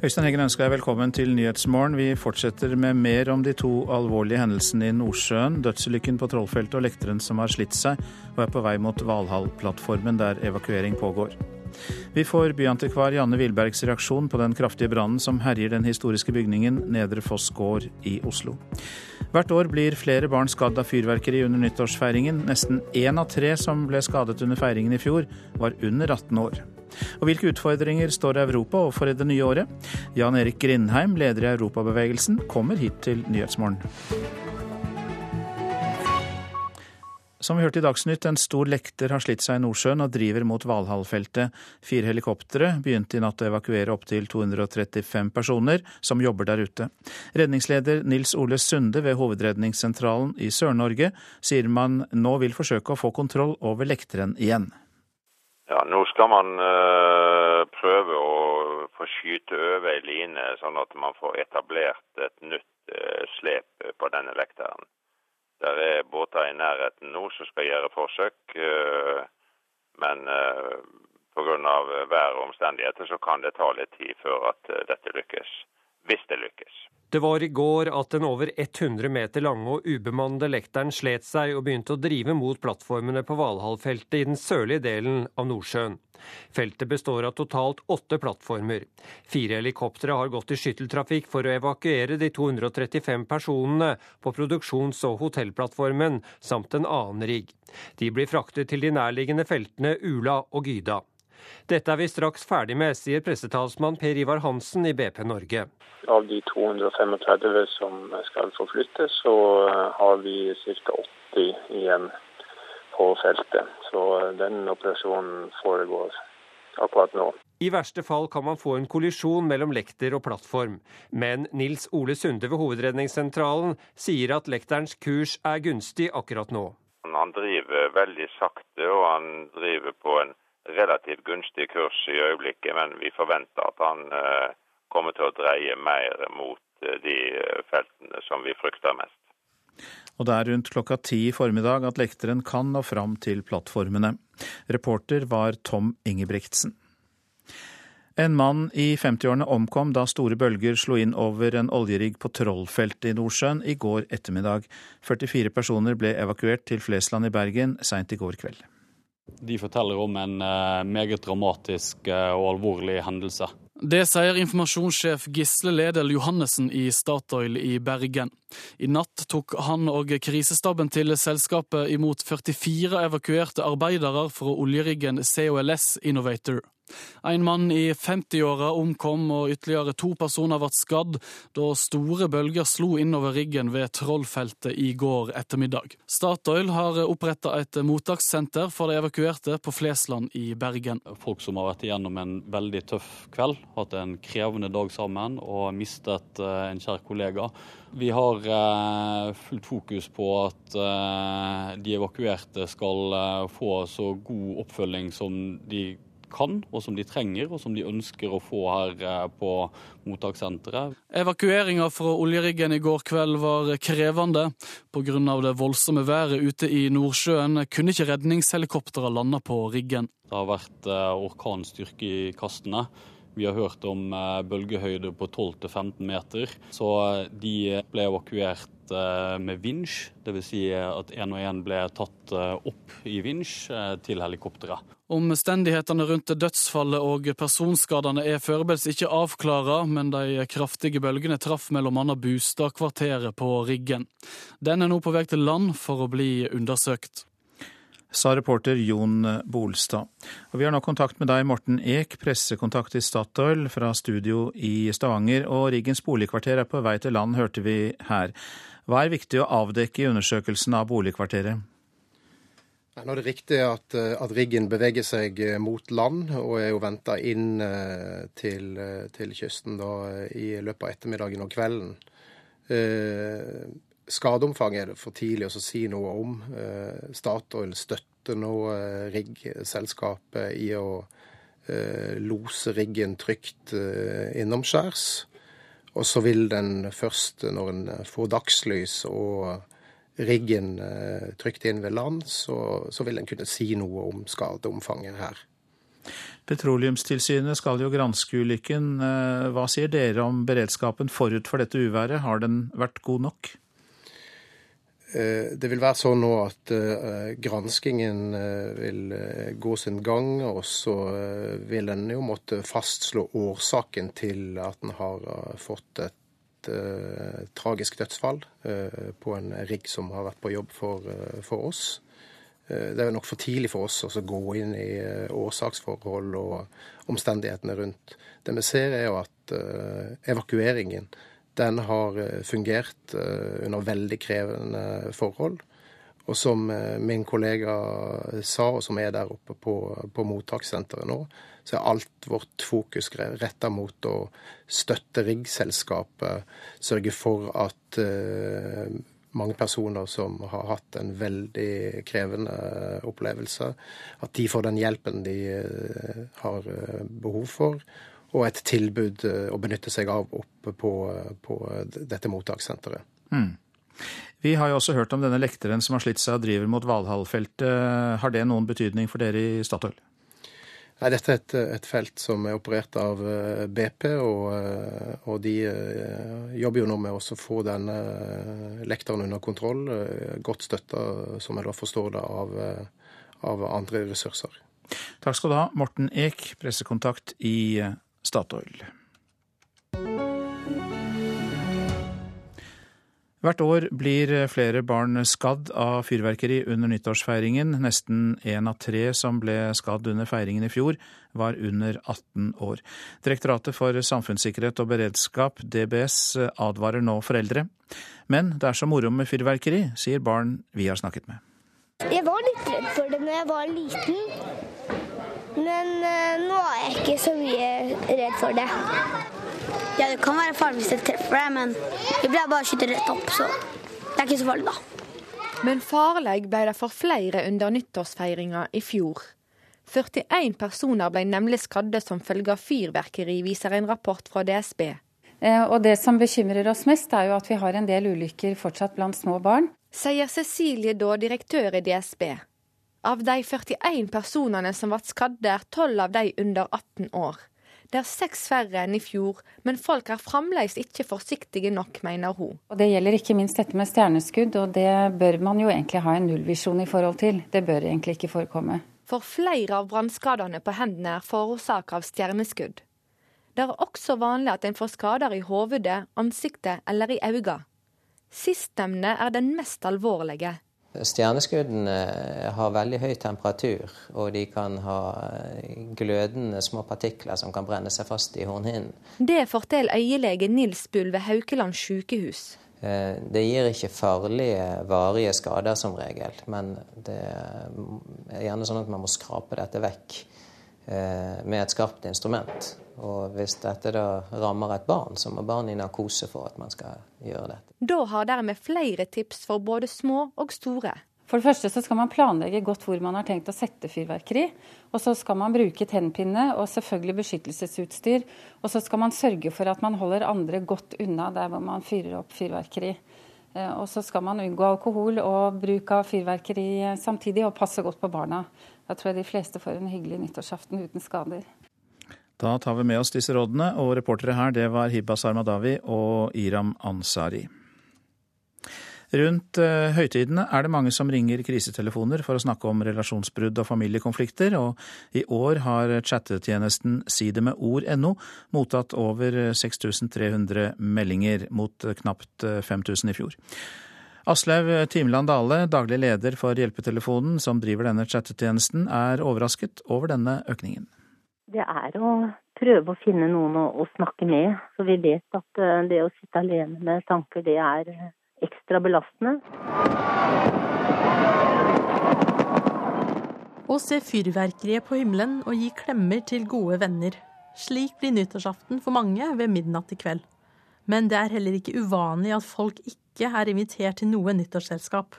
Øystein Heggen ønsker deg velkommen til Nyhetsmorgen. Vi fortsetter med mer om de to alvorlige hendelsene i Nordsjøen. Dødsulykken på Trollfeltet og lekteren som har slitt seg og er på vei mot Valhall-plattformen der evakuering pågår. Vi får byantikvar Janne Wilbergs reaksjon på den kraftige brannen som herjer den historiske bygningen Nedre Foss gård i Oslo. Hvert år blir flere barn skadd av fyrverkeri under nyttårsfeiringen. Nesten én av tre som ble skadet under feiringen i fjor, var under 18 år. Og hvilke utfordringer står Europa overfor i det nye året? Jan Erik Grindheim, leder i Europabevegelsen, kommer hit til Nyhetsmorgen. Som vi hørte i Dagsnytt, en stor lekter har slitt seg i Nordsjøen og driver mot Valhall-feltet. Fire helikoptre begynte i natt å evakuere opptil 235 personer som jobber der ute. Redningsleder Nils Ole Sunde ved Hovedredningssentralen i Sør-Norge sier man nå vil forsøke å få kontroll over lekteren igjen. Ja, Nå skal man øh, prøve å få skyte over ei line, sånn at man får etablert et nytt øh, slep på denne lekteren. Der er båter i nærheten nå som skal gjøre forsøk, uh, men uh, pga. vær og omstendigheter så kan det ta litt tid før at dette lykkes. Hvis det lykkes. Det var i går at den over 100 meter lange og ubemannede lekteren slet seg og begynte å drive mot plattformene på Valhall-feltet i den sørlige delen av Nordsjøen. Feltet består av totalt åtte plattformer. Fire helikoptre har gått i skytteltrafikk for å evakuere de 235 personene på produksjons- og hotellplattformen, samt en annen rigg. De blir fraktet til de nærliggende feltene Ula og Gyda. Dette er vi straks ferdig med, sier pressetalsmann Per Ivar Hansen i BP Norge. Av de 235 som skal forflyttes, så eh, har vi ca. 80 igjen på feltet. Så eh, den operasjonen foregår akkurat nå. I verste fall kan man få en kollisjon mellom lekter og plattform. Men Nils Ole Sunde ved Hovedredningssentralen sier at lekterens kurs er gunstig akkurat nå. Han driver veldig sakte, og han driver på en relativt gunstig kurs i øyeblikket, men vi forventer at han eh, kommer til å dreie mer mot eh, de eh, feltene som vi frykter mest. Og det er rundt klokka ti i formiddag at lekteren kan nå fram til plattformene. Reporter var Tom Ingebrigtsen. En mann i 50-årene omkom da store bølger slo inn over en oljerigg på Trollfeltet i Nordsjøen i går ettermiddag. 44 personer ble evakuert til Flesland i Bergen seint i går kveld. De forteller om en eh, meget dramatisk eh, og alvorlig hendelse. Det sier informasjonssjef Gisle Ledel Johannessen i Statoil i Bergen. I natt tok han og krisestaben til selskapet imot 44 evakuerte arbeidere fra oljeriggen COLS Innovator. En mann i 50-åra omkom, og ytterligere to personer ble skadd da store bølger slo innover riggen ved Trollfeltet i går ettermiddag. Statoil har oppretta et mottakssenter for de evakuerte på Flesland i Bergen. Folk som har vært igjennom en veldig tøff kveld, hatt en krevende dag sammen og mistet eh, en kjær kollega. Vi har eh, fullt fokus på at eh, de evakuerte skal få så god oppfølging som de kan og som de trenger, og som de ønsker å få her på mottakssenteret. Evakueringa fra oljeriggen i går kveld var krevende. Pga. det voldsomme været ute i Nordsjøen kunne ikke redningshelikoptrene lande på riggen. Det har vært orkanstyrke i kastene. Vi har hørt om bølgehøyder på 12-15 meter. Så de ble evakuert med vinsj, dvs. Si at én og én ble tatt opp i vinsj til helikopteret. Omstendighetene rundt dødsfallet og personskadene er foreløpig ikke avklara, men de kraftige bølgene traff bl.a. Bustadkvarteret på Riggen. Den er nå på vei til land for å bli undersøkt. Sa reporter Jon Bolstad. Og vi har nå kontakt med deg, Morten Eek, pressekontakt i Statoil fra studio i Stavanger. Og Riggens boligkvarter er på vei til land, hørte vi her. Hva er viktig å avdekke i undersøkelsen av boligkvarteret? Nå er det riktig at, eh, at, riggen beveger seg eh, mot land, og er jo venta inn eh, til, til, kysten da, i løpet av ettermiddagen og kvelden. Eh, skadeomfanget er det for tidlig å si noe om. Eh, Statoil støtter nå eh, riggselskapet i å lose riggen trygt innomskjærs. Og så vil den først, når en får dagslys og riggen eh, trygt inn ved land, så, så vil en kunne si noe om skadeomfanget her. Petroleumstilsynet skal jo granske ulykken. Eh, hva sier dere om beredskapen forut for dette uværet? Har den vært god nok? Eh, det vil være sånn nå at uh, granskingen uh, vil gå sin gang, og så vil en jo måtte fastslå årsaken til at en har fått et tragisk dødsfall på en rigg som har vært på jobb for, for oss. Det er nok for tidlig for oss å gå inn i årsaksforhold og omstendighetene rundt. Det vi ser er jo at evakueringen den har eh, fungert eh, under veldig krevende forhold. Og som eh, min kollega sa, og som er der oppe på, på mottakssenteret nå, så er alt vårt fokus retta mot å støtte riggselskapet, sørge for at uh, mange personer som har hatt en veldig krevende opplevelse, at de får den hjelpen de har behov for og et tilbud eh, å benytte seg av oppe på, på dette mottakssenteret. Mm. Vi har jo også hørt om denne lekteren som har slitt seg og driver mot Valhall-feltet. Har det noen betydning for dere i Statoil? Nei, Dette er et, et, felt som er operert av eh, BP, og, eh, og de jobber jo nå med å få denne lekteren under kontroll. Godt støtta, som jeg da forstår det, av, av andre ressurser. Takk skal du ha, Morten Eek, pressekontakt i Statoil. Hvert år blir flere barn skadd av fyrverkeri under nyttårsfeiringen. Nesten én av tre som ble skadd under feiringen i fjor, var under 18 år. Direktoratet for samfunnssikkerhet og beredskap, DBS, advarer nå foreldre. Men det er så moro med fyrverkeri, sier barn vi har snakket med. Jeg var litt redd for det da jeg var liten. Men uh, nå er jeg ikke så mye redd for det. Ja, det kan være farlig hvis det treffer deg, men jeg blir bare å skyte rett opp, så det er ikke så farlig, da. Men farlig ble det for flere under nyttårsfeiringa i fjor. 41 personer ble nemlig skadde som følge av fyrverkeri, viser en rapport fra DSB. Eh, og Det som bekymrer oss mest, er jo at vi har en del ulykker fortsatt blant små barn. Sier Cecilie Da, direktør i DSB. Av de 41 personene som ble skadde, er 12 av de under 18 år. Det er seks færre enn i fjor, men folk er fremdeles ikke forsiktige nok, mener hun. Og Det gjelder ikke minst dette med stjerneskudd, og det bør man jo egentlig ha en nullvisjon i forhold til. Det bør egentlig ikke forekomme. For flere av brannskadene på hendene er forårsaka av stjerneskudd. Det er også vanlig at en får skader i hodet, ansiktet eller i øynene. Sistnevnte er den mest alvorlige. Stjerneskuddene har veldig høy temperatur, og de kan ha glødende små partikler som kan brenne seg fast i hornhinnen. Det forteller øyelege Nils Bull ved Haukeland sykehus. Eh, det gir ikke farlige, varige skader som regel, men det er gjerne sånn at man må skrape dette vekk eh, med et skarpt instrument. Og hvis dette da rammer et barn, så må barnet i narkose for at man skal gjøre dette. Da har dermed flere tips for både små og store. For det første så skal man planlegge godt hvor man har tenkt å sette fyrverkeri. Og så skal man bruke tennpinne og selvfølgelig beskyttelsesutstyr. Og så skal man sørge for at man holder andre godt unna der hvor man fyrer opp fyrverkeri. Eh, og så skal man unngå alkohol og bruk av fyrverkeri samtidig, og passe godt på barna. Da tror jeg de fleste får en hyggelig nyttårsaften uten skader. Da tar vi med oss disse rådene, og reportere her det var Hibba Sarmadawi og Iram Ansari. Rundt uh, høytidene er det mange som ringer krisetelefoner for å snakke om relasjonsbrudd og familiekonflikter, og i år har chattetjenesten sidemedord.no mottatt over 6300 meldinger, mot knapt 5000 i fjor. Aslaug Timeland Dale, daglig leder for hjelpetelefonen som driver denne chattetjenesten, er overrasket over denne økningen det er å prøve å finne noen å, å, snakke med. Så vi vet at eh, det å sitte alene med tanker, det er ekstra belastende. Å se fyrverkeriet på himmelen og gi klemmer til gode venner. Slik blir nyttårsaften for mange ved midnatt i kveld. Men det er heller ikke uvanlig at folk ikke er invitert til noe nyttårsselskap.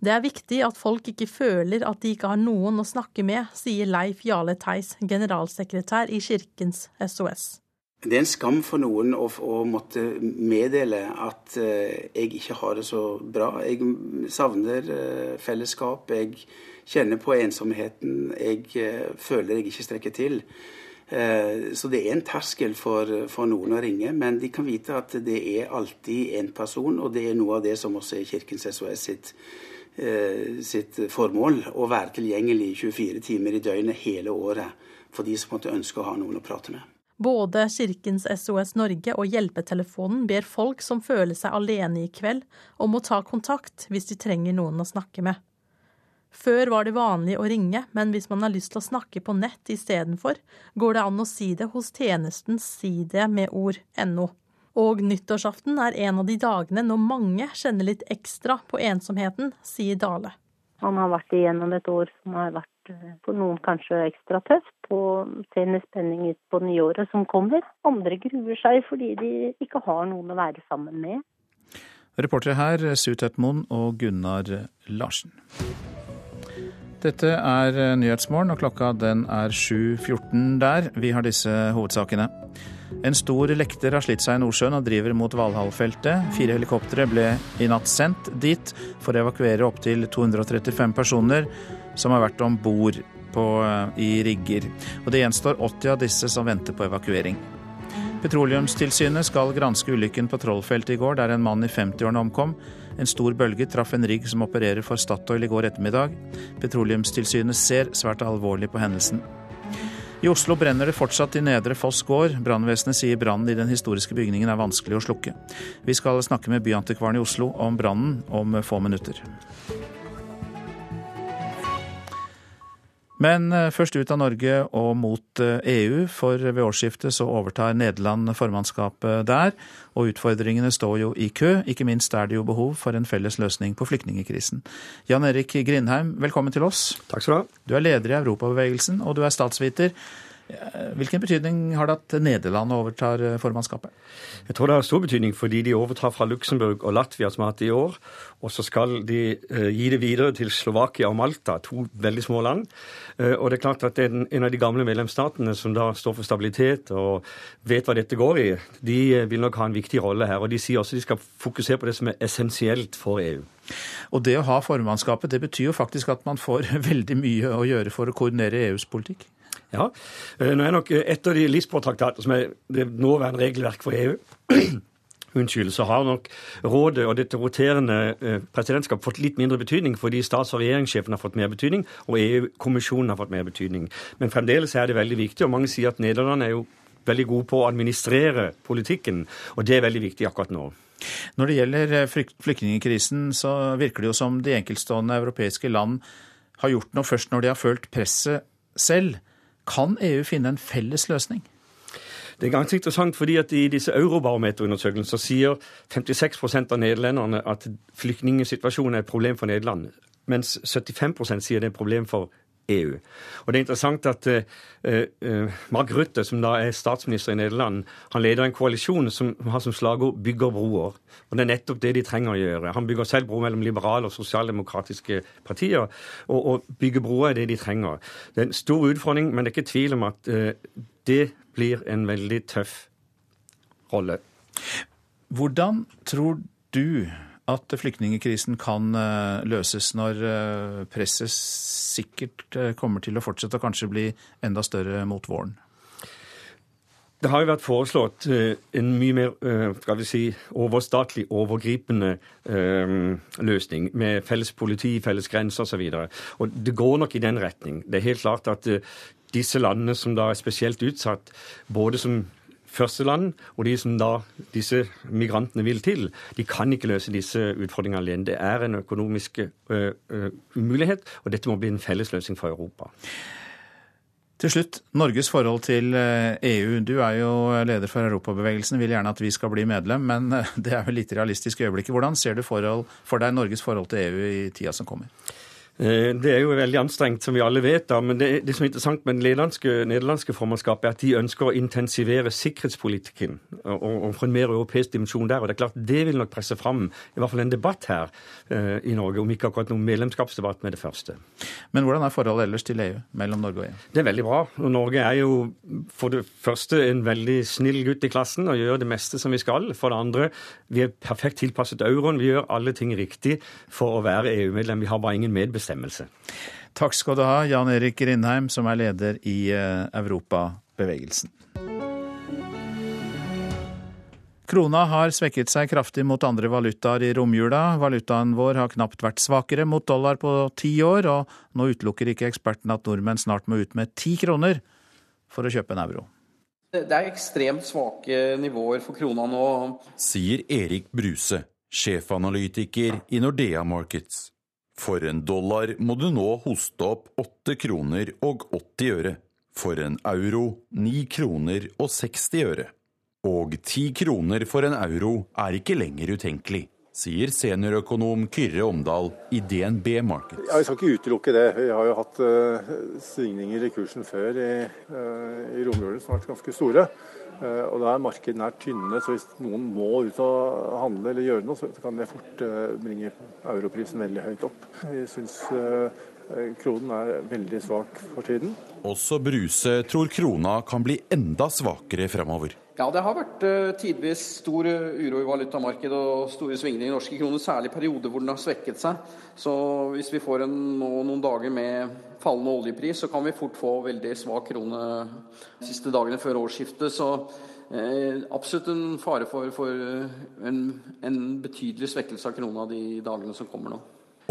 Det er viktig at folk ikke føler at de ikke har noen å snakke med, sier Leif Jarle Theis, generalsekretær i Kirkens SOS. Det er en skam for noen å, å måtte meddele at uh, jeg ikke har det så bra. Jeg savner uh, fellesskap. Jeg kjenner på ensomheten. Jeg eh, føler jeg ikke strekker til. Eh, så det er en terskel for, for, noen å ringe, men de kan vite at det er alltid en person, og det er noe av det som også er Kirkens SOS sitt, eh, sitt formål. Å være tilgjengelig 24 timer i døgnet hele året for de som måtte ønske å ha noen å prate med. Både Kirkens SOS Norge og Hjelpetelefonen ber folk som føler seg alene i kveld, om å ta kontakt hvis de trenger noen å snakke med. Før var det vanlig å ringe, men hvis man har lyst til å snakke på nett istedenfor, går det an å si det hos tjenestens side med ord.no. Og nyttårsaften er en av de dagene når mange kjenner litt ekstra på ensomheten, sier Dale. Man har vært igjennom et år som har vært eh, for noen kanskje ekstra tøft, og ser med spenning ut på nyåret som kommer. Andre gruer seg fordi de ikke har noen å være sammen med. Reportere her Sutet Moen og Gunnar Larsen. Dette er Nyhetsmorgen, og klokka den er 7.14 der. Vi har disse hovedsakene. En stor lekter har slitt seg i Nordsjøen og driver mot Valhall-feltet. Fire helikoptre ble i natt sendt dit for å evakuere opptil 235 personer som har vært om bord eh, i rigger. Og det gjenstår 80 av disse som venter på evakuering. Petroleumstilsynet skal granske ulykken på Trollfeltet i går, der en mann i 50-årene omkom. En stor bølge traff en rigg som opererer for Statoil i går ettermiddag. Petroleumstilsynet ser svært alvorlig på hendelsen. I Oslo brenner det fortsatt i Nedre Foss gård. Brannvesenet sier brannen i den historiske bygningen er vanskelig å slukke. Vi skal snakke med byantikvaren i Oslo om brannen om få minutter. Men eh, først ut av Norge og mot EU, eh, e for ved årsskiftet så overtar Nederland formannskapet der. Og utfordringene står jo i kø, ikke minst er det jo behov for en felles løsning på flyktningekrisen. Jan Erik Grindheim, velkommen til oss. Takk skal du ha. Du er leder i Europabevegelsen, og du er statsviter. Hvilken betydning har det at Nederland overtar eh, formannskapet? Jeg tror det har stor betydning fordi de overtar fra Luxembourg og Latvia, som har hatt det i år. Og så skal de uh, gi det videre til Slovakia og Malta, to veldig små land. Og det er klart at en av de gamle medlemsstatene som da står for stabilitet og vet hva dette går i, de vil nok ha en viktig rolle her. Og de sier også de skal fokusere på det som er essensielt for EU. Og det å ha formannskapet, det betyr jo faktisk at man får veldig mye å gjøre for å koordinere EUs politikk? Ja. Eh, nå er nok eh, et av de Lisboa-traktater som er det nåværende regelverk for EU Unnskyld, så har nok rådet og dette roterende eh, presidentskap fått litt mindre betydning fordi stats- og regjeringssjefen har fått mer betydning, og EU-kommisjonen har fått mer betydning. Men fremdeles er det veldig viktig, og mange sier at Nederland er jo veldig gode på å administrere politikken, og det er veldig viktig akkurat nå. Når det gjelder flyktningkrisen, så virker det jo som de enkeltstående europeiske land har gjort noe først når de har følt presset selv. Kan EU finne en felles løsning? Det er ganske interessant, fordi at I disse eurobarometerundersøkelsene sier 56% av nederlenderne at flyktningsituasjonen er et problem for Nederland, mens 75% sier det er et problem for EU. Og Det er interessant at uh, Mark Rutte, som da er statsminister i Nederland, han leder en koalisjon som har som slagord 'bygger broer'. Og Det er nettopp det de trenger å gjøre. Han bygger selv bro mellom liberale og sosialdemokratiske partier. Og, og bygge broer er det de trenger. Det er en stor utfordring, men det er ikke tvil om at uh, det blir en veldig tøff rolle. Hvordan tror du at flyktningkrisen kan eh, løses når eh, presset sikkert eh, kommer til å fortsette og kanskje bli enda større mot våren? Det har jo vært foreslått en mye mer skal vi si, overstatlig, overgripende løsning med felles politi, felles grenser osv. Det går nok i den retning. Det er helt klart at disse landene som da er spesielt utsatt, både som førsteland, og de som da disse migrantene vil til, de kan ikke løse disse utfordringene alene. Det er en økonomisk ø, ø, umulighet, og dette må bli en felles løsning for Europa. Til slutt, Norges forhold til EU. Du er jo leder for Europabevegelsen, vil gjerne at vi skal bli medlem, men det er vel litt realistisk i øyeblikket. Hvordan ser du forhold, for deg Norges forhold til EU i tida som kommer? Eh, det er jo veldig anstrengt, som vi alle vet. da, Men det, det som er interessant med det nederlandske formannskapet, er at de ønsker å intensivere sikkerhetspolitikken og, og få en mer europeisk dimensjon der. og Det er klart det vil nok presse fram i hvert fall en debatt her eh, i Norge, om ikke akkurat noen medlemskapsdebatt med det første. Men hvordan er forholdet ellers til EU, mellom Norge og EU? Det er veldig bra. og Norge er jo for det første en veldig snill gutt i klassen og gjør det meste som vi skal. For det andre, vi er perfekt tilpasset euroen. Vi gjør alle ting riktig for å være EU-medlem. Vi har bare ingen medbestemmelse bestemmelse. Takk skal du ha, Jan Erik Rindheim, som er leder i eh, Europabevegelsen. Krona har svekket seg kraftig mot andre valutaer i romjula. Valutaen vår har knapt vært svakere mot dollar på ti år, og nå utelukker ikke eksperten at nordmenn snart må ut med ti kroner for å kjøpe en euro. Det er ekstremt svake nivåer for krona nå. Sier Erik Bruse, sjefanalytiker i Nordea Markets. For en dollar må du nå hoste opp 8 kroner og 80 øre. For en euro 9 kroner og 60 øre. Og 10 kroner for en euro er ikke lenger utenkelig, sier seniorøkonom Kyrre Omdal i DNB Markets. Ja, Vi skal ikke utelukke det. Vi har jo hatt uh, svingninger i kursen før i, uh, i romjulen som har vært ganske store. Uh, og da er markedene her tynne, så hvis noen må ut og handle eller gjøre noe, så kan det fort bringe europrisen veldig høyt opp. Vi synes kronen er veldig svak for tiden. Også Bruse tror krona kan bli enda svakere fremover. Ja, det har vært uh, tidvis stor uro i valutamarkedet og store svingninger i norske kroner, særlig i perioder hvor den har svekket seg. Så hvis vi får en, noen dager med fallende oljepris, så kan vi fort få veldig svak krone de siste dagene før årsskiftet. Så eh, absolutt en fare for, for en, en betydelig svekkelse av krona de dagene som kommer nå.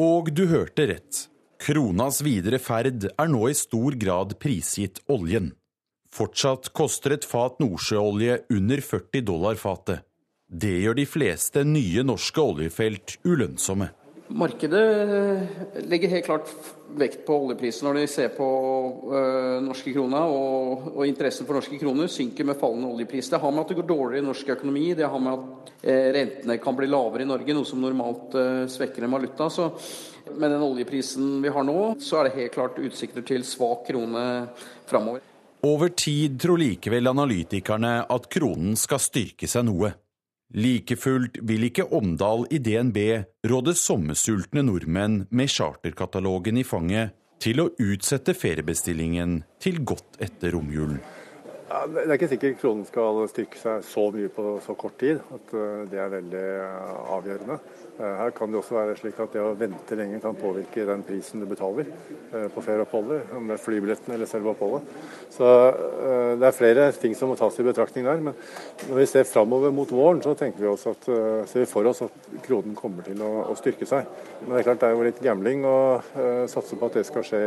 Og du hørte rett. Kronas videre ferd er nå i stor grad prisgitt oljen. Fortsatt koster et fat nordsjøolje under 40 dollar fatet. Det gjør de fleste nye norske oljefelt ulønnsomme. Markedet legger helt klart vekt på oljeprisen når de ser på øh, norske kroner, og, og, interessen for norske kroner synker med fallende oljepris. Det har med at det går dårligere i norsk økonomi, det har med at øh, rentene kan bli lavere i Norge, noe som normalt svekker en valuta. Så med den oljeprisen vi har nå, så er det helt klart utsikter til svak krone framover. Over tid tror likevel analytikerne at kronen skal styrke seg noe. Like fullt vil ikke Omdal i DNB råde sommersultne nordmenn med charterkatalogen i fanget til å utsette feriebestillingen til godt etter romjulen. Ja, det er ikke sikkert kronen skal styrke seg så mye på så kort tid at eh, det er veldig eh, avgjørende. Eh, her kan det også være slik at det å vente lenge kan påvirke den prisen du betaler på ferieoppholdet, om det er flybilletten eller selve oppholdet. Så det er flere ting som må tas i betraktning der. Men når vi ser framover mot våren, så tenker vi også at, ser vi for oss at kronen kommer til å, å, styrke seg. Men det er klart det er jo litt gambling å satse på at det skal skje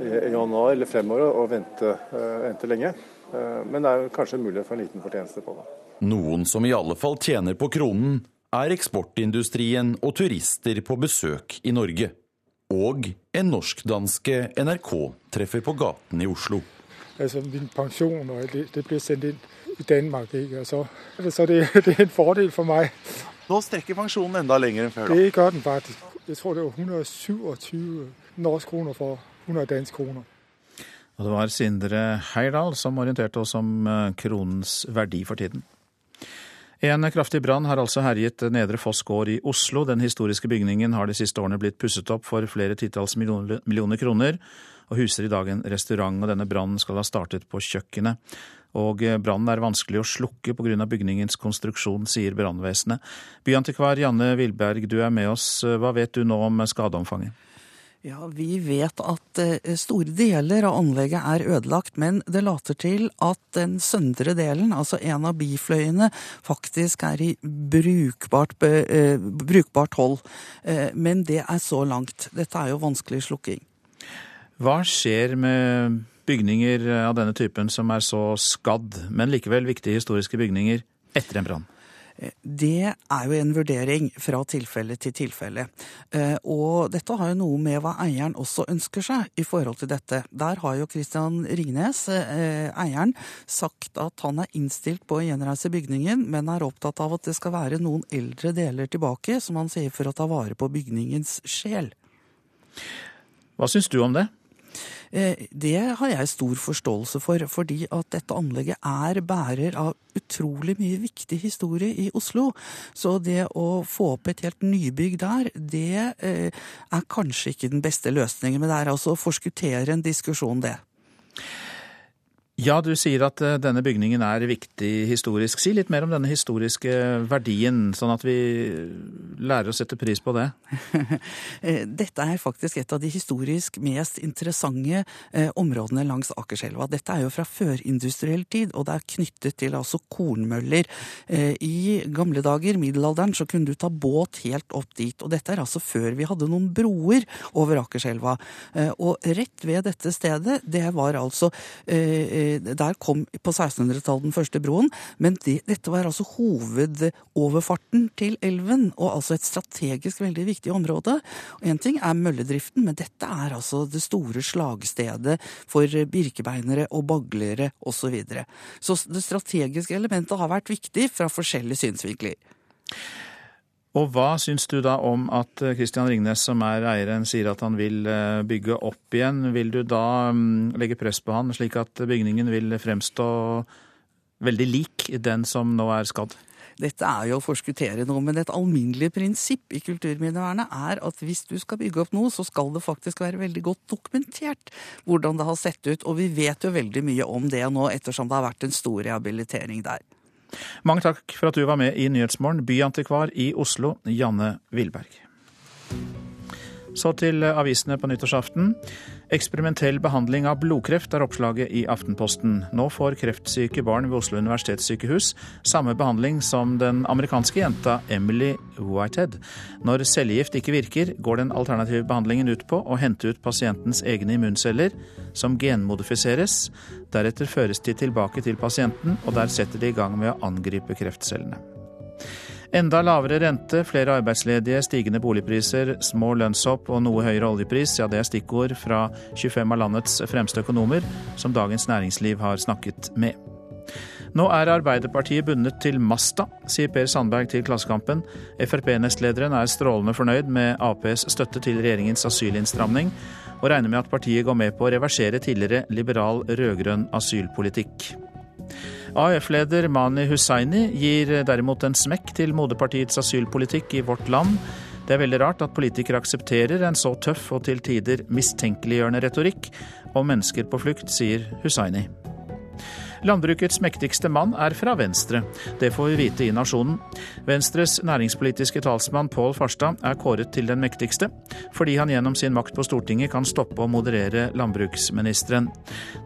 januar eller fremover, og vente, uh, vente lenge. men det er kanskje en mulighet for en liten fortjeneste på det. Noen som i alle fall tjener på kronen, er eksportindustrien og turister på besøk i Norge. Og en norsk-danske NRK treffer på gaten i Oslo. Altså min pensjon og det, det blir sendt inn i Danmark, ikke? Så, så det, det, er en fordel for meg. Nå strekker pensjonen enda lenger enn før? Da. Det gjør den faktisk. Jeg tror det var 127 norske kroner for 100 danske kroner. Og det var Sindre Heirdal som orienterte oss om eh, kronens verdi for tiden. En kraftig brann har altså herjet Nedre Foss gård i Oslo. Den historiske bygningen har de siste årene blitt pusset opp for flere titalls millioner kroner, og huser i dag en restaurant. og Denne brannen skal ha startet på kjøkkenet. Og brannen er vanskelig å slukke pga. bygningens konstruksjon, sier brannvesenet. Byantikvar Janne Wilberg, du er med oss. Hva vet du nå om skadeomfanget? Ja, Vi vet at eh, store deler av anlegget er ødelagt, men det later til at den søndre delen, altså en av bifløyene, faktisk er i brukbart, eh, brukbart hold. Eh, men det er så langt. Dette er jo vanskelig slukking. Hva skjer med bygninger av denne typen som er så skadd, men likevel viktige historiske bygninger, etter en brann? Det er jo en vurdering fra tilfelle til tilfelle. Eh, og dette har jo noe med hva eieren også ønsker seg i forhold til dette. Der har jo Christian Ringnes, eh, eieren, sagt at han er innstilt på å gjenreise bygningen, men er opptatt av at det skal være noen eldre deler tilbake, som han sier for å ta vare på bygningens sjel. Hva syns du om det? Eh, det har jeg stor forståelse for, fordi at dette anlegget er bærer av utrolig mye viktig historie i Oslo. Så det å få opp et helt nybygg der, det eh, er kanskje ikke den beste løsningen. Men det er altså å forskuttere en diskusjon, det. Ja, du sier at eh, denne bygningen er viktig historisk. Si litt mer om denne historiske verdien, sånn at vi lærer å sette pris på det. Eh, dette er faktisk et av de historisk mest interessante eh, områdene langs Akerselva. Dette er jo fra førindustriell tid, og det er knyttet til altså kornmøller. I gamle dager, middelalderen, så kunne du ta båt helt opp dit. Og dette er altså før vi hadde noen broer over Akerselva. Og rett ved dette stedet, det var altså der kom på 1600-tallet den første broen, men det, dette var altså hovedoverfarten til elven, og altså et strategisk veldig viktig område. Én ting er mølledriften, men dette er altså det store slagstedet for birkebeinere og baglere osv. Så, videre. så det strategiske elementet har vært viktig fra forskjellige synsvinkler. Og hva syns du da om at Kristian Ringnes, som er eieren, sier at han vil eh, bygge opp igjen? Vil du da mm, legge press på han, slik at bygningen vil fremstå veldig lik den som nå er skadd? Dette er jo å forskuttere noe, men et alminnelig prinsipp i kulturminnevernet er at hvis du skal bygge opp noe, så skal det faktisk være veldig godt dokumentert hvordan det har sett ut. Og vi vet jo veldig mye om det nå, ettersom det har vært en stor rehabilitering der. Mange takk for at du var med i Nyhetsmorgen, byantikvar i Oslo, Janne Wilberg. Så til avisene på nyttårsaften. Eksperimentell behandling av blodkreft er oppslaget i Aftenposten. Nå får kreftsyke barn ved Oslo universitetssykehus samme behandling som den amerikanske jenta Emily Whitehead. Når cellegift ikke virker, går den alternative behandlingen ut på å hente ut pasientens egne immunceller, som genmodifiseres. Deretter føres de tilbake til pasienten, og der setter de i gang med å angripe kreftcellene. Enda lavere rente, flere arbeidsledige, stigende boligpriser, små lønnshopp og noe høyere oljepris, ja det er stikkord fra 25 av landets fremste økonomer, som Dagens Næringsliv har snakket med. Nå er Arbeiderpartiet bundet til masta, sier Per Sandberg til Klassekampen. Frp-nestlederen er strålende fornøyd med Aps støtte til regjeringens asylinnstramning, og regner med at partiet går med på å reversere tidligere liberal rød-grønn asylpolitikk. AUF-leder Mani Hussaini gir derimot en smekk til moderpartiets asylpolitikk i vårt land. Det er veldig rart at politikere aksepterer en så tøff og til tider mistenkeliggjørende retorikk om mennesker på flukt, sier Hussaini. Landbrukets mektigste mann er fra Venstre. Det får vi vite i Nasjonen. Venstres næringspolitiske talsmann Pål Farstad er kåret til den mektigste, fordi han gjennom sin makt på Stortinget kan stoppe og moderere landbruksministeren.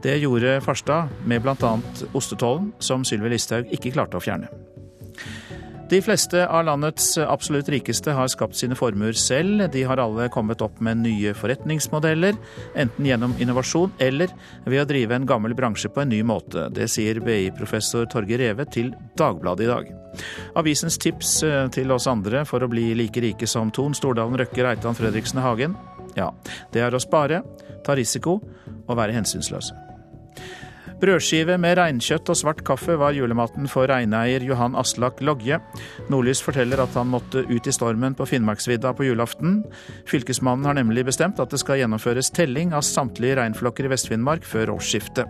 Det gjorde Farstad med bl.a. ostetollen, som Sylvi Listhaug ikke klarte å fjerne. De fleste av landets absolutt rikeste har skapt sine formuer selv. De har alle kommet opp med nye forretningsmodeller, enten gjennom innovasjon eller ved å drive en gammel bransje på en ny måte. Det sier BI-professor Torgeir Reve til Dagbladet i dag. Avisens tips eh, til oss andre for å bli like rike som Ton Stordalen Røkke, Reitan Fredriksen Hagen, ja, det er å spare, ta risiko og være hensynsløse. Brødskive med reinkjøtt og svart kaffe var julematen for reineier Johan Aslak Logge. Nordlys forteller at han måtte ut i stormen på Finnmarksvidda på julaften. Fylkesmannen har nemlig bestemt at det skal gjennomføres telling av samtlige reinflokker i Vest-Finnmark før årsskiftet.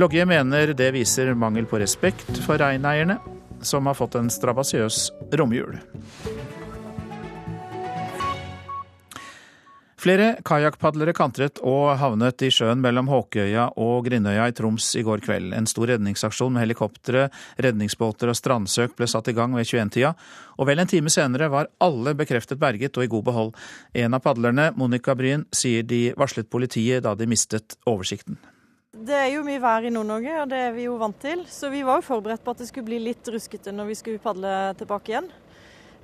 Logge mener det viser mangel på respekt for reineierne, som har fått en strabasiøs romjul. Flere kajakkpadlere kantret og havnet i sjøen mellom Håkøya og Grindøya i Troms i går kveld. En stor redningsaksjon med helikoptre, redningsbåter og strandsøk ble satt i gang ved 21-tida, og vel en time senere var alle bekreftet berget og i god behold. En av padlerne, Monica Bryn, sier de varslet politiet da de mistet oversikten. Det er jo mye vær i Nord-Norge, og det er vi jo vant til. Så vi var jo forberedt på at det skulle bli litt ruskete når vi skulle padle tilbake igjen.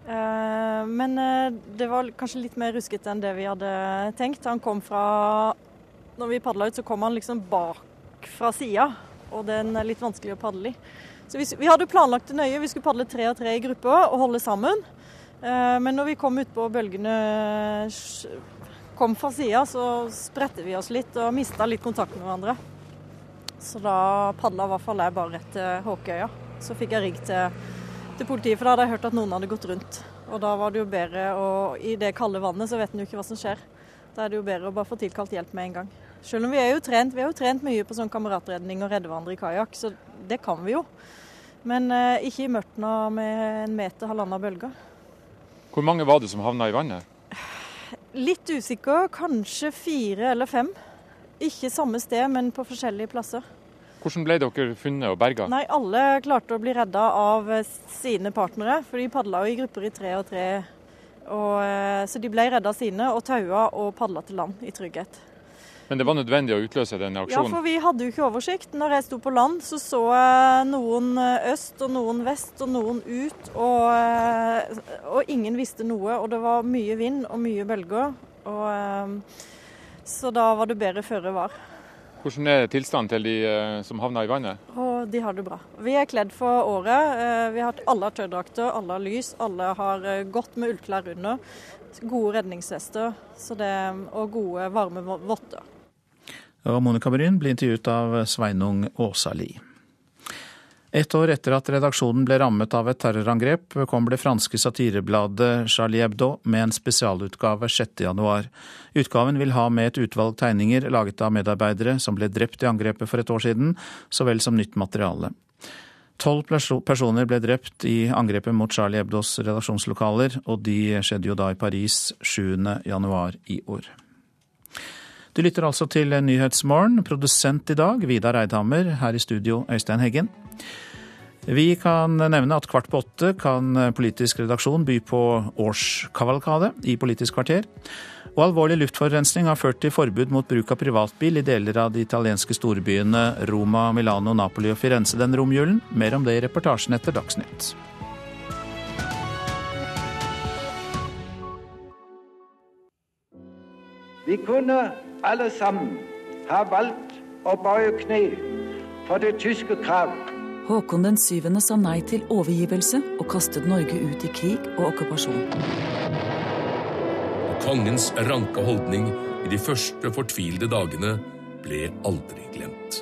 Eh, men eh, det var kanskje litt mer ruskete enn det vi hadde tenkt. Han kom fra Når vi padla ut, så kom han liksom bak fra sida, og den er litt vanskelig å padle i. Så vi, vi hadde planlagt det nøye. Vi skulle padle tre og tre i grupper og holde sammen. Eh, men når vi kom utpå bølgene kom fra sida, så spredte vi oss litt og mista litt kontakt med hverandre. Så da padla i hvert fall jeg bare rett til Håkøya. Så fikk jeg rigg til til politiet, for da hadde jeg hørt at noen hadde gått rundt. Og da var det jo bedre og I det kalde vannet så vet en jo ikke hva som skjer. Da er det jo bedre å bare få tilkalt hjelp med en gang. Selv om vi er jo trent, vi har jo trent mye på sånn kameratredning og redde hverandre i kajakk, så det kan vi jo. Men eh, ikke i mørtna med en meter, halvannen bølger. Hvor mange var det som havna i vannet? Litt usikker, kanskje fire eller fem. Ikke samme sted, men på forskjellige plasser. Hvordan ble dere funnet og berga? Nei, Alle klarte å bli redda av sine partnere, for de padla jo i grupper i tre og tre. Og, eh, så de ble redda sine og taua og padla til land i trygghet. Men det var nødvendig å utløse denne Ja, for vi hadde jo ikke oversikt. Når jeg sto på land, så så jeg noen øst og noen vest og noen ut. Og, eh, og ingen visste noe. Og det var mye vind og mye bølger. Og, eh, så da var det bedre føre var. Hvordan er tilstanden til de eh, som havna i vannet? Og de har det bra. Vi er kledd for året. Eh, Vi har, hatt alle har tørrdrakter, alle har lys, alle har eh, godt med ullklær under. Gode redningsvester så det, og gode, varme votter. Og Monica Bryn blir intervjuet av Sveinung Åsali. Et år etter at redaksjonen ble rammet av et terrorangrep, kom det franske satirebladet Charlie Hebdo med en spesialutgave 6.1. Utgaven vil ha med et utvalg tegninger laget av medarbeidere som ble drept i angrepet for et år siden, så vel som nytt materiale. Tolv personer ble drept i angrepet mot Charlie Hebdos redaksjonslokaler, og de skjedde jo da i Paris 7.1 i år. Du lytter altså til Nyhetsmorgen. Produsent i dag, Vidar Eidhammer. Her i studio, Øystein Heggen. Vi kan nevne at kvart på åtte kan politisk redaksjon by på årskavalkade i Politisk kvarter. Og alvorlig luftforurensning har ført til forbud mot bruk av privatbil i deler av de italienske storbyene Roma, Milano, Napoli og Firenze den romjulen. Mer om det i reportasjen etter Dagsnytt. Vi kunne alle sammen ha valgt å bøye kne for det tyske krav. Håkon den syvende sa nei til overgivelse og kastet Norge ut i krig og okkupasjon. Kongens ranke holdning i de første fortvilede dagene ble aldri glemt.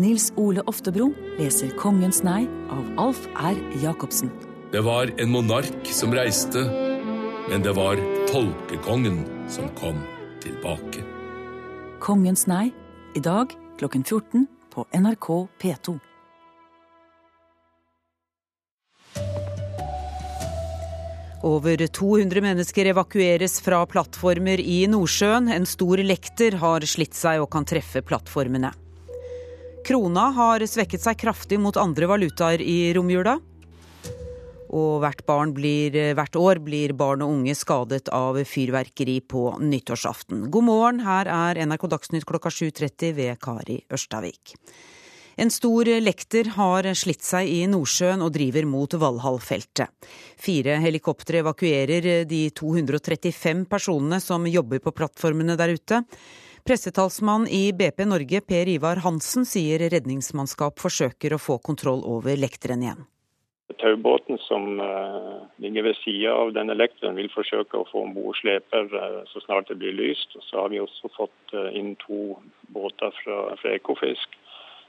Nils Ole Oftebro leser 'Kongens nei' av Alf R. Jacobsen. Det var en monark som reiste, men det var tolkekongen som kom tilbake. 'Kongens nei' i dag klokken 14 på NRK P2. Over 200 mennesker evakueres fra plattformer i Nordsjøen. En stor lekter har slitt seg og kan treffe plattformene. Krona har svekket seg kraftig mot andre valutaer i romjula. Og hvert, blir, hvert, år blir barn og unge skadet av fyrverkeri på nyttårsaften. God morgen, her er NRK Dagsnytt klokka 7.30 ved Kari Ørstavik. En stor lekter har slitt seg i Nordsjøen og driver mot Valhall-feltet. Fire helikoptre evakuerer de 235 personene som jobber på plattformene der ute. Pressetalsmann i BP Norge, Per Ivar Hansen, sier redningsmannskap forsøker å få kontroll over lekteren igjen. Taubåten som ligger ved sida av denne lekteren vil forsøke å få om bord sleper så snart det blir lyst. Så har vi også fått inn to båter fra, fra Ekofisk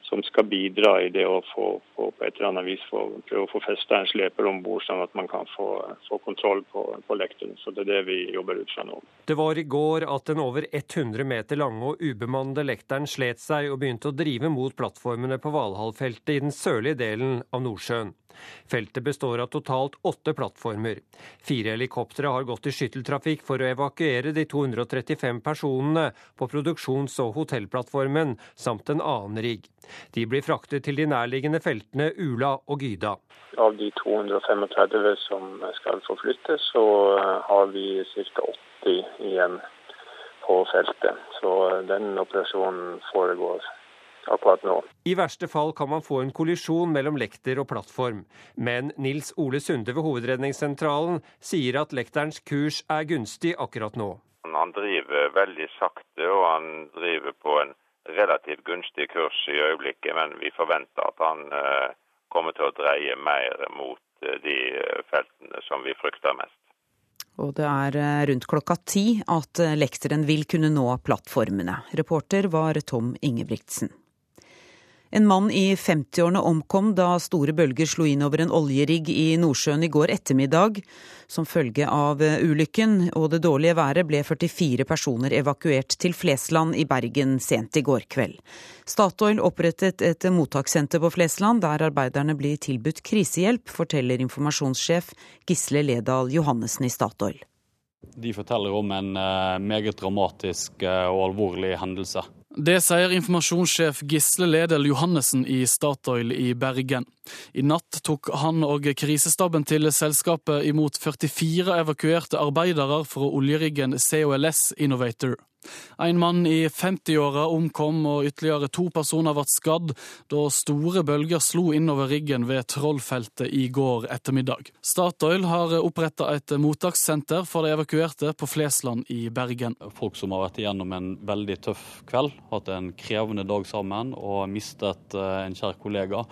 som skal bidra i det å få, få på et eller annet vis få, prøve å få festa en sleper om bord, sånn at man kan få, få kontroll på, på lekteren. Så det er det vi jobber ut fra nå. Det var i går at den over 100 meter lange og ubemannede lekteren slet seg og begynte å drive mot plattformene på Valhall-feltet i den sørlige delen av Nordsjøen. Feltet består av totalt åtte plattformer. Fire helikoptre har gått i skytteltrafikk for å evakuere de 235 personene på produksjons- og hotellplattformen, samt en annen rigg. De blir fraktet til de nærliggende feltene Ula og Gyda. Av de 235 som skal forflyttes, så har vi ca. 80 igjen på feltet. Så den operasjonen foregår akkurat nå. I verste fall kan man få en kollisjon mellom lekter og plattform. Men Nils Ole Sunde ved Hovedredningssentralen sier at lekterens kurs er gunstig akkurat nå. Han driver veldig sakte, og han driver på en relativt gunstig kurs i øyeblikket. Men vi forventer at han kommer til å dreie mer mot de feltene som vi frykter mest. Og det er rundt klokka ti at lekteren vil kunne nå plattformene. Reporter var Tom Ingebrigtsen. En mann i 50-årene omkom da store bølger slo inn over en oljerigg i Nordsjøen i går ettermiddag. Som følge av ulykken og det dårlige været ble 44 personer evakuert til Flesland i Bergen sent i går kveld. Statoil opprettet et mottakssenter på Flesland der arbeiderne blir tilbudt krisehjelp, forteller informasjonssjef Gisle Ledal Johannessen i Statoil. De forteller om en meget dramatisk og alvorlig hendelse. Det sier informasjonssjef Gisle Ledel Johannessen i Statoil i Bergen. I natt tok han og krisestaben til selskapet imot 44 evakuerte arbeidere fra oljeriggen COLS Innovator. En mann i 50-åra omkom, og ytterligere to personer ble skadd da store bølger slo innover riggen ved Trollfeltet i går ettermiddag. Statoil har oppretta et mottakssenter for de evakuerte på Flesland i Bergen. Folk som har vært igjennom en veldig tøff kveld, hatt en krevende dag sammen og mistet eh, en kjær kollega.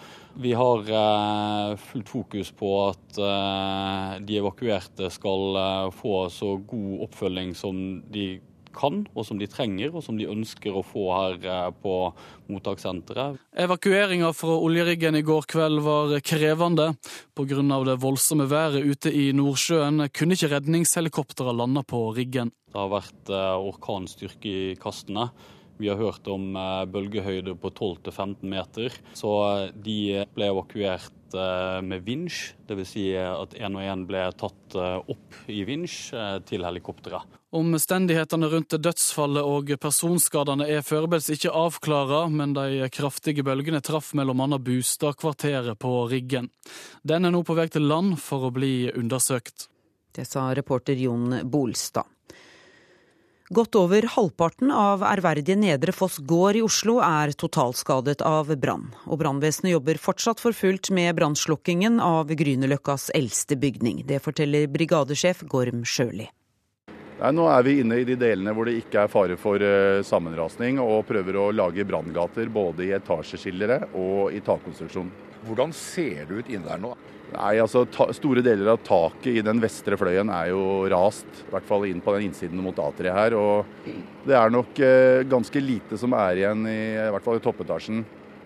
Vi har eh, fullt fokus på at eh, de evakuerte skal få så god oppfølging som de kan, og som de trenger, og som de ønsker å få her eh, på mottakssenteret. Evakueringa fra oljeriggen i går kveld var krevende. Pga. det voldsomme været ute i Nordsjøen kunne ikke redningshelikoptrene lande på riggen. Det har vært eh, orkanstyrke i kastene. Vi har hørt om bølgehøyder på 12-15 meter, så de ble evakuert med vinsj. Dvs. Si at én og én ble tatt opp i vinsj til helikopteret. Omstendighetene rundt dødsfallet og personskadene er foreløpig ikke avklara, men de kraftige bølgene traff bl.a. Bustadkvarteret på Riggen. Den er nå på vei til land for å bli undersøkt. Det sa reporter Jon Bolstad. Godt over halvparten av ærverdige Nedre Foss gård i Oslo er totalskadet av brann. Og brannvesenet jobber fortsatt for fullt med brannslukkingen av Grünerløkkas eldste bygning. Det forteller brigadesjef Gorm Sjøli. Nei, nå er vi inne i de delene hvor det ikke er fare for uh, sammenrasning, og prøver å lage branngater både i etasjeskillere og i takkonstruksjon. Hvordan ser det ut inne der nå? Nei, altså ta, Store deler av taket i den vestre fløyen er jo rast, i hvert fall inn på den innsiden mot A3 her. Og det er nok eh, ganske lite som er igjen, i, i hvert fall i toppetasjen.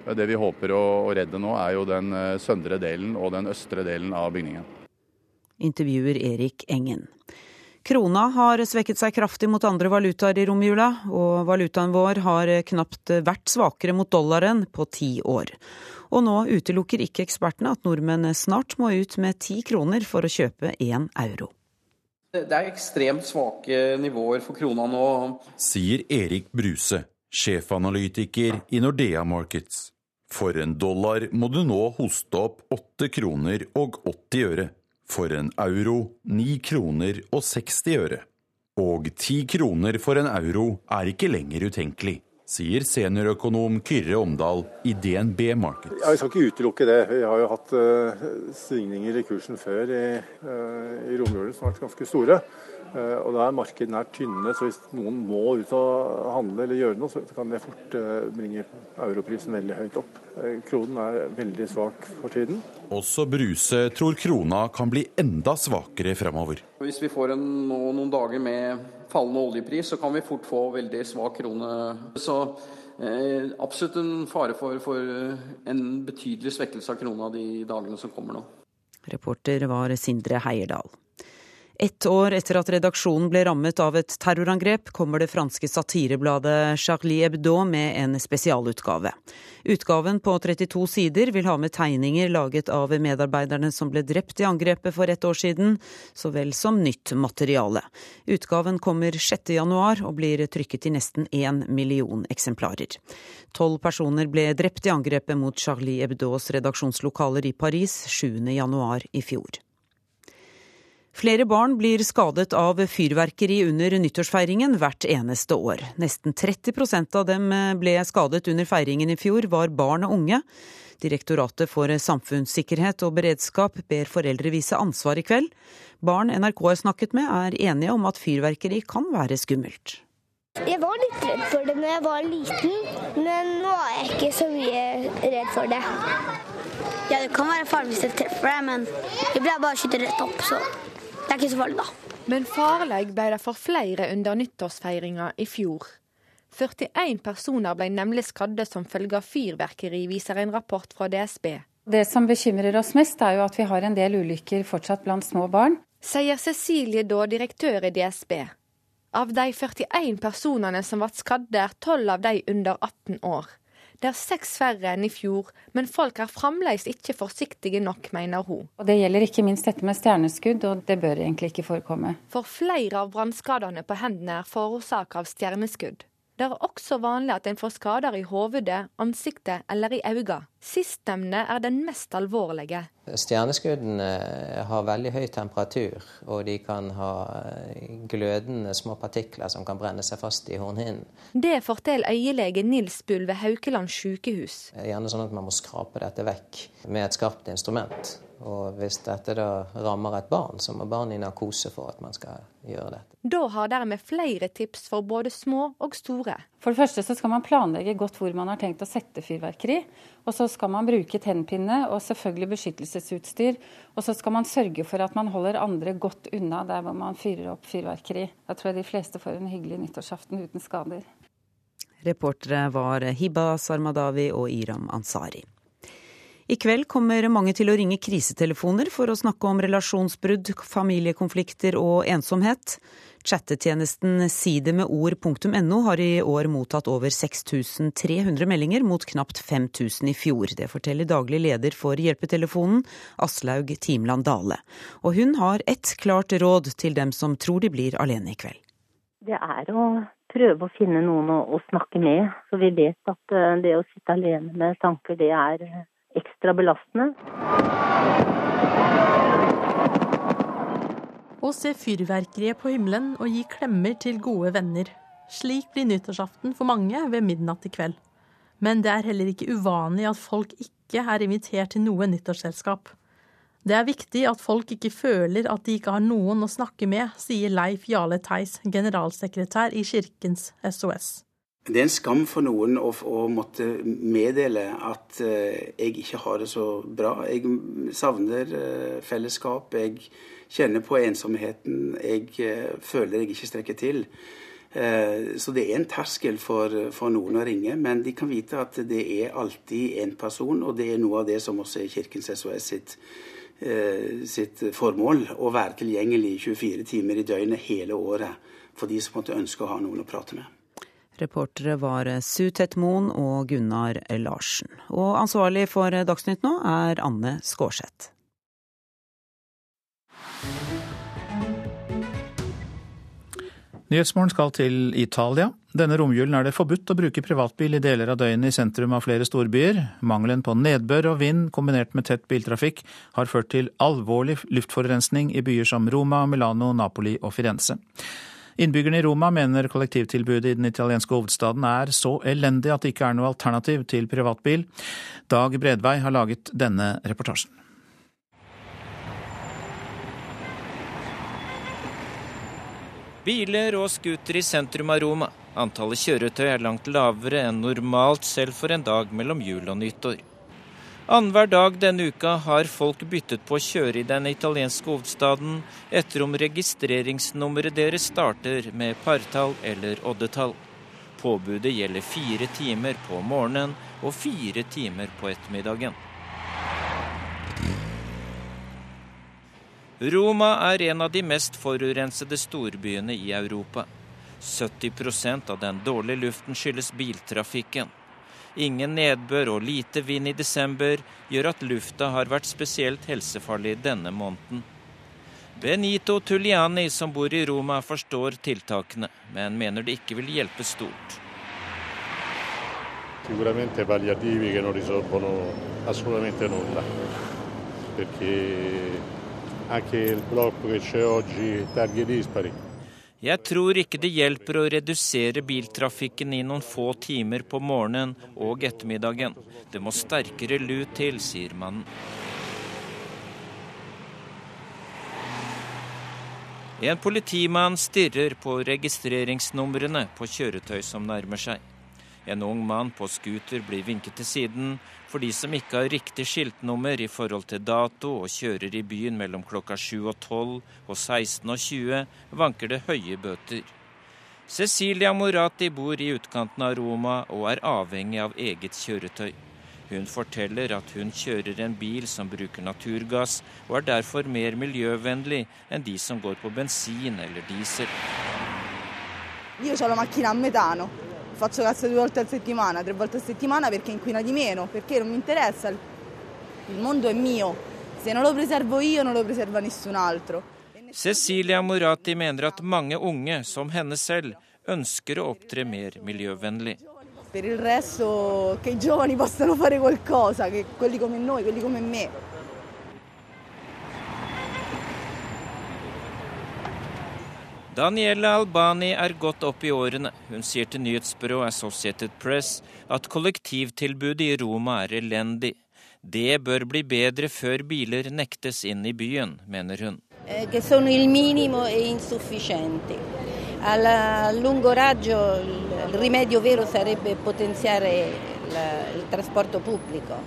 Det vi håper å, å redde nå, er jo den eh, søndre delen og den østre delen av bygningen. Intervjuer Erik Engen. Krona har svekket seg kraftig mot andre valutaer i romjula, og valutaen vår har knapt vært svakere mot dollaren på ti år. Og nå utelukker ikke ekspertene at nordmenn snart må ut med ti kroner for å kjøpe én euro. Det er ekstremt svake nivåer for krona nå. Sier Erik Bruse, sjefanalytiker i Nordea Markets. For en dollar må du nå hoste opp 8 kroner og 80 øre. For en euro 9 kroner og 60 øre. Og 10 kroner for en euro er ikke lenger utenkelig, sier seniorøkonom Kyrre Omdal i DNB Markets. Ja, Vi skal ikke utelukke det. Vi har jo hatt uh, svingninger i kursen før i, uh, i romjulen som har vært ganske store. Uh, og da er markedene her tynne, så hvis noen må ut og handle eller gjøre noe, så kan det fort bringe europrisen veldig høyt opp. Kronen er veldig svak for tiden. Også Bruse tror krona kan bli enda svakere fremover. Hvis vi får en, noen dager med fallende oljepris, så kan vi fort få veldig svak krone. Så eh, absolutt en fare for, for en betydelig svekkelse av krona de dagene som kommer nå. Reporter var Sindre Heierdal. Ett år etter at redaksjonen ble rammet av et terrorangrep, kommer det franske satirebladet Charlie Hebdo med en spesialutgave. Utgaven på 32 sider vil ha med tegninger laget av medarbeiderne som ble drept i angrepet for ett år siden, så vel som nytt materiale. Utgaven kommer 6. januar og blir trykket i nesten én million eksemplarer. Tolv personer ble drept i angrepet mot Charlie Hebdos redaksjonslokaler i Paris 7. januar i fjor. Flere barn blir skadet av fyrverkeri under nyttårsfeiringen hvert eneste år. Nesten 30% av dem ble skadet under feiringen i fjor, var barn og unge. Direktoratet for samfunnssikkerhet og beredskap ber foreldre vise ansvar i kveld. Barn NRK har snakket med er enige om at fyrverkeri kan være skummelt. Jeg var litt redd for det når jeg var liten, men nå er jeg ikke så mye redd for det. Ja, det kan være farlig hvis jeg treffer deg, men jeg ble bare skyte rett opp, så det er ikke så farlig, da. Men farlig ble det for flere under nyttårsfeiringa i fjor. 41 personer ble nemlig skadde som følge av fyrverkeri, viser en rapport fra DSB. Det som bekymrer oss mest, er jo at vi har en del ulykker fortsatt blant små barn. Sier Cecilie Da, direktør i DSB. Av de 41 personene som ble skadde, er 12 av de under 18 år. Det er seks færre enn i fjor, men folk er fremdeles ikke forsiktige nok, mener hun. Og Det gjelder ikke minst dette med stjerneskudd, og det bør egentlig ikke forekomme. For flere av brannskadene på hendene er forårsaket av stjerneskudd. Det er også vanlig at en får skader i hodet, ansiktet eller i øynene. Sistnevnte er den mest alvorlige. Stjerneskuddene har veldig høy temperatur, og de kan ha glødende små partikler som kan brenne seg fast i hornhinnen. Det forteller øyelege Nils Bull ved Haukeland sykehus. Er gjerne sånn at man må skrape dette vekk med et skarpt instrument. Og hvis dette da rammer et barn, så må barnet i narkose for at man skal gjøre dette. Da har dermed flere tips for både små og store. For det første så skal man planlegge godt hvor man har tenkt å sette fyrverkeri. Og så skal man bruke tennpinne og selvfølgelig beskyttelsesutstyr. Og så skal man sørge for at man holder andre godt unna der hvor man fyrer opp fyrverkeri. Da tror jeg de fleste får en hyggelig nyttårsaften uten skader. Reportere var Hiba Sarmadawi og Iram Ansari. I kveld kommer mange til å ringe krisetelefoner for å snakke om relasjonsbrudd, familiekonflikter og ensomhet. Chattetjenesten sidemedord.no har i år mottatt over 6300 meldinger, mot knapt 5000 i fjor. Det forteller daglig leder for hjelpetelefonen, Aslaug Timland Dale. Og hun har ett klart råd til dem som tror de blir alene i kveld. Det er å prøve å finne noen å, snakke med. Så vi vet at eh, det å sitte alene med tanker, det er ekstra belastende. Å se fyrverkeriet på himmelen og gi klemmer til gode venner. Slik blir nyttårsaften for mange ved midnatt i kveld. Men det er heller ikke uvanlig at folk ikke er invitert til noe nyttårsselskap. Det er viktig at folk ikke føler at de ikke har noen å snakke med, sier Leif Jale Theis, generalsekretær i Kirkens SOS. Det er en skam for noen å, å måtte meddele at uh, jeg ikke har det så bra. Jeg savner uh, fellesskap. Jeg kjenner på ensomheten. Jeg uh, føler jeg ikke strekker til. Så det er en terskel for, for, noen å ringe, men de kan vite at det er alltid en person, og det er noe av det som også er Kirkens SOS sitt, sitt formål. Å være tilgjengelig 24 timer i døgnet hele året for de som måtte ønske å ha noen å prate med. Reportere var Su Tetmoen og Gunnar Larsen. Og ansvarlig for Dagsnytt nå er Anne Skårseth. Nyhetsmorgen skal til Italia. Denne romjulen er det forbudt å bruke privatbil i deler av døgnet i sentrum av flere storbyer. Mangelen på nedbør og vind kombinert med tett biltrafikk har ført til alvorlig luftforurensning i byer som Roma, Milano, Napoli og Firenze. Innbyggerne i Roma mener kollektivtilbudet i den italienske hovedstaden er så elendig at det ikke er noe alternativ til privatbil. Dag Bredvei har laget denne reportasjen. Biler og scootere i sentrum av Roma. Antallet kjøretøy er langt lavere enn normalt selv for en dag mellom jul og nyttår. Annenhver dag denne uka har folk byttet på å kjøre i den italienske hovedstaden etter om registreringsnummeret deres starter med partall eller oddetall. Påbudet gjelder fire timer på morgenen og fire timer på ettermiddagen. Roma er en av de mest forurensede storbyene i Europa. 70% av den dårlige luften skyldes biltrafikken. Ingen nedbør og lite vind i desember gjør at lufta har vært spesielt helsefarlig denne måneden. Benito Tulliani, som bor i Roma, forstår tiltakene, men mener det ikke vil hjelpe stort. Sicuramente palliativi che non risolvono assolutamente nulla, perché anche il blocco che c'è oggi, targhe dispari, jeg tror ikke det hjelper å redusere biltrafikken i noen få timer på morgenen og ettermiddagen. Det må sterkere lut til, sier mannen. En politimann stirrer på registreringsnumrene på kjøretøy som nærmer seg. En ung mann på scooter blir vinket til siden for de som ikke har riktig skiltnummer i forhold til dato og kjører i byen mellom klokka 7 og 12 og 16 og 20, vanker det høye bøter. Cecilia Morati bor i utkanten av Roma og er avhengig av eget kjøretøy. Hun forteller at hun kjører en bil som bruker naturgass, og er derfor mer miljøvennlig enn de som går på bensin eller diesel. Io ho la macchina a faccio cazzo due volte a settimana, tre volte a settimana perché inquina di meno, perché non mi interessa, il mondo è mio, se non lo preservo io non lo preserva nessun altro. Cecilia Morati mener at mange unge, som henne selv, ønsker å opptre mer miljøvennlig. Per il resto che i giovani possano fare qualcosa, che quelli come noi, quelli come me. Daniela Albani er godt opp i årene. Hun sier til nyhetsbyrået Associated Press at kollektivtilbudet i Roma er elendig. Det bør bli bedre før biler nektes inn i byen, mener hun. Eh, e pubblico.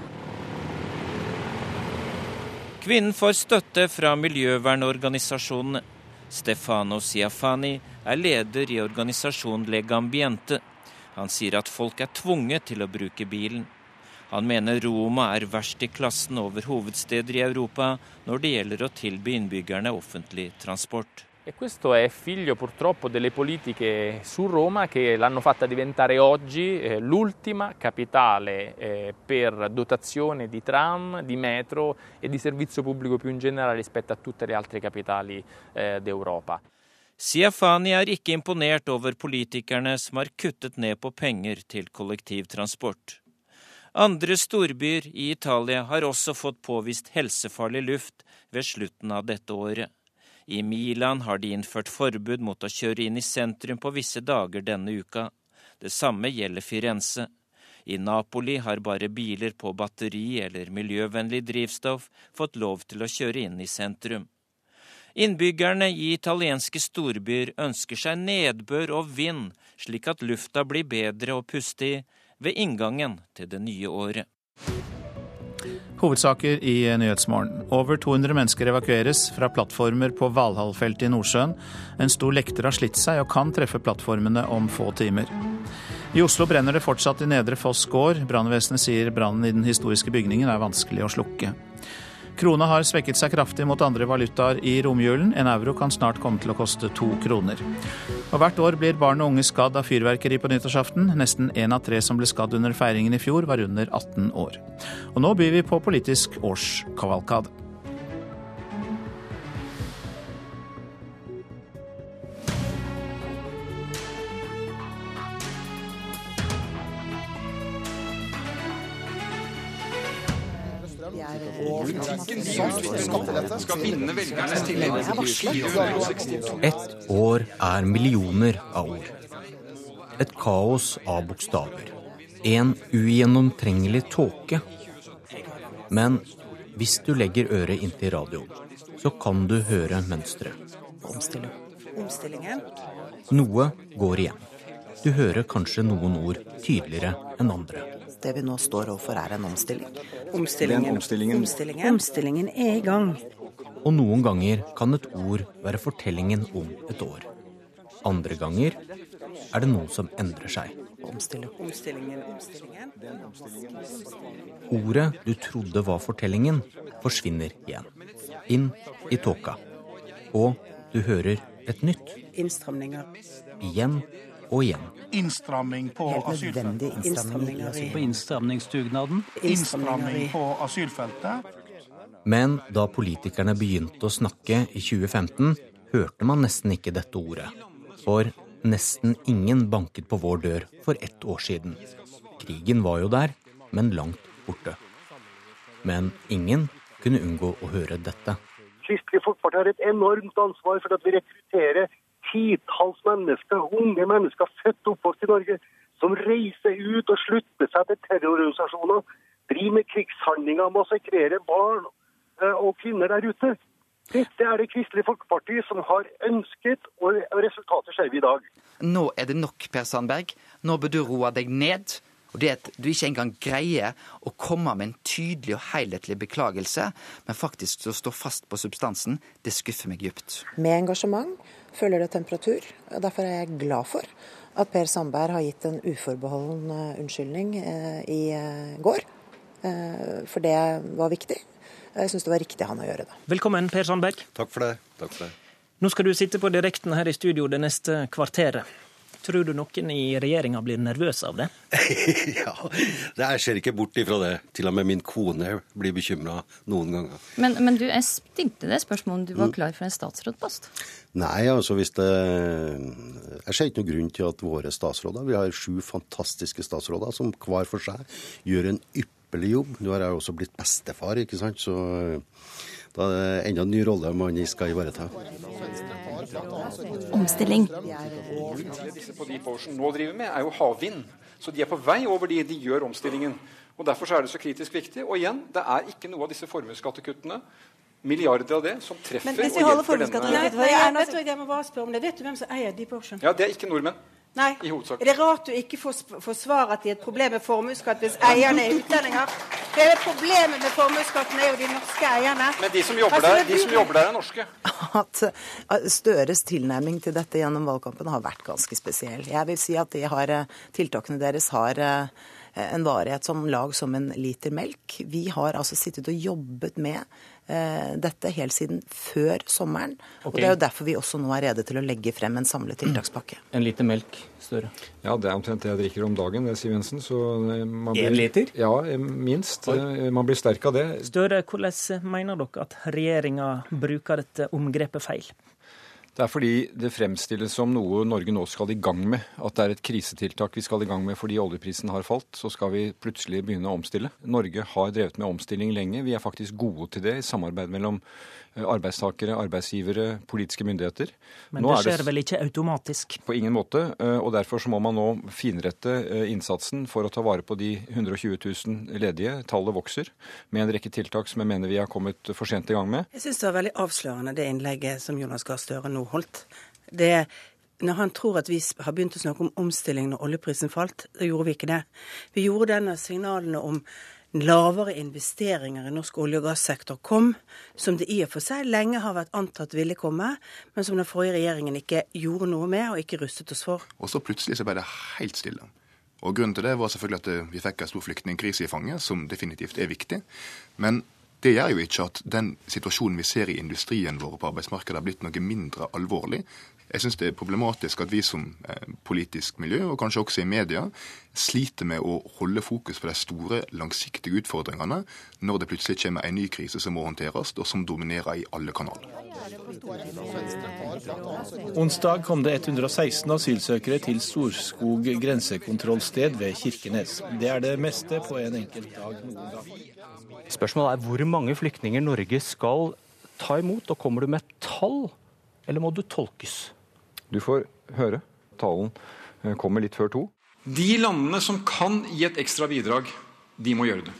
Kvinnen får støtte fra miljøvernorganisasjonene. Stefano Siafani er leder i organisasjonen Legambiente. Han sier at folk er tvunget til å bruke bilen. Han mener Roma er verst i klassen over hovedsteder i Europa når det gjelder å tilby innbyggerne offentlig transport. E questo è figlio purtroppo delle politiche su Roma che l'hanno fatta diventare oggi eh, l'ultima capitale eh, per dotazione di tram, di metro e di servizio pubblico più in generale rispetto a tutte le altre capitali eh, d'Europa. Siafani er ikke imponert over politikerne som har kuttet ned på penger til kollektivtransport. Andre storbyer i Italia har også fått påvist helsefarlig luft ved slutten av dette året. I Milan har de innført forbud mot å kjøre inn i sentrum på visse dager denne uka. Det samme gjelder Firenze. I Napoli har bare biler på batteri eller miljøvennlig drivstoff fått lov til å kjøre inn i sentrum. Innbyggerne i italienske storbyer ønsker seg nedbør og vind, slik at lufta blir bedre å puste i, ved inngangen til det nye året. Hovedsaker i Nyhetsmorgen. Over 200 mennesker evakueres fra plattformer på Valhallfeltet i Nordsjøen. En stor lekter har slitt seg og kan treffe plattformene om få timer. I Oslo brenner det fortsatt i Nedre Foss gård. Brannvesenet sier brannen i den historiske bygningen er vanskelig å slukke. Krona har svekket seg kraftig mot andre valutaer i romjulen. En euro kan snart komme til å koste to kroner. Og Hvert år blir barn og unge skadd av fyrverkeri på nyttårsaften. Nesten én av tre som ble skadd under feiringen i fjor, var under 18 år. Og nå byr vi på politisk årskavalkade. Ett år er millioner av ord. Et kaos av bokstaver. En ugjennomtrengelig tåke. Men hvis du legger øret inntil radioen, så kan du høre mønsteret. Omstillingen. Noe går igjen. Du hører kanskje noen ord tydeligere enn andre. Det vi nå står overfor, er en omstilling. Omstillingen. omstillingen. omstillingen. Omstillingen er i gang. Og noen ganger kan et ord være fortellingen om et år. Andre ganger er det noe som endrer seg. Omstillingen. Ordet du trodde var fortellingen, forsvinner igjen. Inn i tåka. Og du hører et nytt. Innstramninger. Igjen og igjen. Innstramming på asylfeltet. På innstramningsdugnaden. Innstramming på asylfeltet. Men da politikerne begynte å snakke i 2015, hørte man nesten ikke dette ordet. For nesten ingen banket på vår dør for ett år siden. Krigen var jo der, men langt borte. Men ingen kunne unngå å høre dette. Kristelig Folkeparti har et enormt ansvar for at vi rekrutterer titalls mennesker, unge mennesker født og oppvokst i Norge, som reiser ut og slutter seg til terrororganisasjoner, driver med krigshandlinger, massakrerer barn eh, og kvinner der ute. Dette er det Kristelig Folkeparti som har ønsket, og resultatet ser vi i dag. Nå er det nok, Per Sandberg. Nå bør du roe deg ned. Og det at du ikke engang greier å komme med en tydelig og helhetlig beklagelse, men faktisk å stå fast på substansen, det skuffer meg dypt. Med engasjement følger det temperatur. og Derfor er jeg glad for at Per Sandberg har gitt en uforbeholden unnskyldning i går. For det var viktig. Jeg syns det var riktig han å gjøre det. Velkommen, Per Sandberg. Takk for det. Takk for det. Nå skal du sitte på direkten her i studio det neste kvarteret. Tror du noen i regjeringa blir nervøse av det? ja, jeg ser ikke bort ifra det. Til og med min kone blir bekymra noen ganger. Men, men du, jeg stilte det spørsmålet om du var mm. klar for en statsrådpost? Nei, altså hvis det Jeg ser ikke noen grunn til at våre statsråder Vi har sju fantastiske statsråder som hver for seg gjør en ypperlig jobb. Nå har jeg også blitt bestefar, ikke sant. Så da er det enda en ny rolle man skal ivareta. Omstilling. Disse på Deep Ocean nå driver med, er jo havvind. Så de er på vei over de, de gjør omstillingen. Og Derfor er det så kritisk viktig. Og igjen, det er ikke noe av disse formuesskattekuttene milliarder av det som treffer og hjelper denne Nei, nei, jeg, vet du, jeg må bare spørre om det. Vet du hvem som eier Deep Ocean? Ja, Det er ikke nordmenn. Nei. Er det rart du ikke får forsvare at de er et problem med formuesskatt hvis eierne er utlendinger? Hele problemet med formuesskatten er jo de norske eierne. Men de som jobber, altså, der, de som jobber der, er norske. At Støres tilnærming til dette gjennom valgkampen har vært ganske spesiell. Jeg vil si at de har, tiltakene deres har eh, en varighet som lag som en liter melk. Vi har altså sittet og jobbet med dette helt siden før sommeren. Okay. Og Det er jo derfor vi også nå er rede til å legge frem en samlet tiltakspakke. En liter melk, Støre? Ja, det er omtrent det jeg drikker om dagen, det, Siv Jensen. Så eh, blir, en liter? Ja, eh, minst. Oi. Man blir sterk av det. Støre, hvordan mener dere at regjeringa bruker dette omgrepet feil? Det er fordi det fremstilles som noe Norge nå skal i gang med. At det er et krisetiltak vi skal i gang med fordi oljeprisen har falt. Så skal vi plutselig begynne å omstille. Norge har drevet med omstilling lenge. Vi er faktisk gode til det i samarbeid mellom arbeidstakere, arbeidsgivere, politiske myndigheter. Men det skjer det... vel ikke automatisk? På ingen måte. Eh, og Derfor så må man nå finrette eh, innsatsen for å ta vare på de 120 000 ledige. Tallet vokser med en rekke tiltak som jeg mener vi har kommet for sent i gang med. Jeg syns det var veldig avslørende det innlegget som Jonas Gahr Støre nå holdt. Det når han tror at vi har begynt å snakke om omstilling når oljeprisen falt, da gjorde vi ikke det. Vi gjorde det når signalene om lavere investeringer i norsk olje- og gassektor kom, som det i og for seg lenge har vært antatt ville komme, men som den forrige regjeringen ikke gjorde noe med og ikke rustet oss for. Og så plutselig så ble det helt stille. Og Grunnen til det var selvfølgelig at vi fikk en stor flyktningkrise i fanget, som definitivt er viktig. Men det gjør jo ikke at den situasjonen vi ser i industrien vår på arbeidsmarkedet har blitt noe mindre alvorlig. Jeg syns det er problematisk at vi som eh, politisk miljø, og kanskje også i media, sliter med å holde fokus på de store, langsiktige utfordringene når det plutselig kommer en ny krise som må håndteres, og som dominerer i alle kanaler. Onsdag kom det 116 asylsøkere til Storskog grensekontrollsted ved Kirkenes. Det er det meste på en enkelt dag noen gang. Spørsmålet er hvor mange flyktninger Norge skal ta imot, og kommer du med tall, eller må du tolkes? Du får høre. Talen eh, kommer litt før to. De landene som kan gi et ekstra bidrag, de må gjøre det.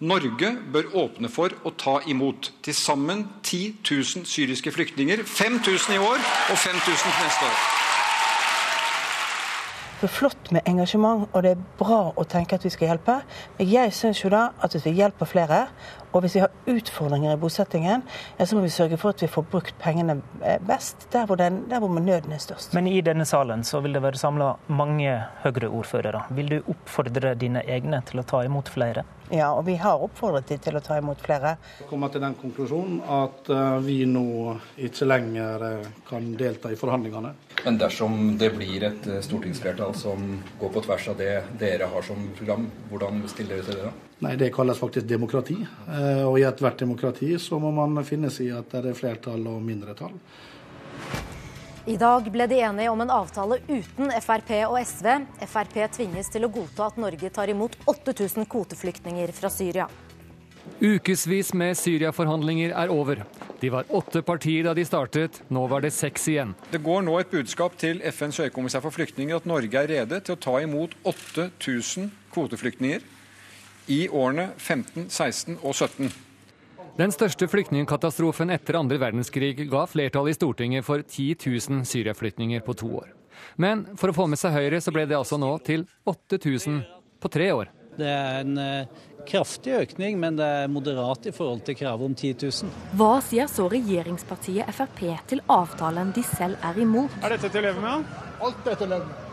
Norge bør åpne for å ta imot til sammen 10 000 syriske flyktninger. 5000 i år og 5000 til neste år. Det er flott med engasjement, og det er bra å tenke at vi skal hjelpe. Men jeg syns jo da at hvis vi hjelper flere, og hvis vi har utfordringer i bosettingen, ja, så må vi sørge for at vi får brukt pengene eh, best der hvor, den, der hvor nøden er størst. Men i denne salen så vil det være samla mange Høyre-ordførere. Vil du oppfordre dine egne til å ta imot flere? Ja, og vi har oppfordret dem til å ta imot flere. Kommer til den konklusjonen at eh, vi nå ikke lenger eh, kan delta i forhandlingene. Men dersom det blir et eh, stortingsflertall som går på tvers av det dere har som program, hvordan stiller dere til det da? Nei, Det kalles faktisk demokrati. Eh, og i ethvert demokrati så må man finne seg i at det er flertall og mindretall. I dag ble de enige om en avtale uten Frp og SV. Frp tvinges til å godta at Norge tar imot 8000 kvoteflyktninger fra Syria. Ukevis med Syria-forhandlinger er over. De var åtte partier da de startet, nå var det seks igjen. Det går nå et budskap til FNs høykommissær for flyktninger at Norge er rede til å ta imot 8000 kvoteflyktninger i årene 15, 16 og 17. Den største flyktningkatastrofen etter andre verdenskrig ga flertall i Stortinget for 10 000 syriaflyktninger på to år. Men for å få med seg Høyre, så ble det altså nå til 8000 på tre år. Det er en eh, kraftig økning, men det er moderat i forhold til kravet om 10 000. Hva sier så regjeringspartiet Frp til avtalen de selv er imot? Er dette til å leve med? Alt er til å leve med.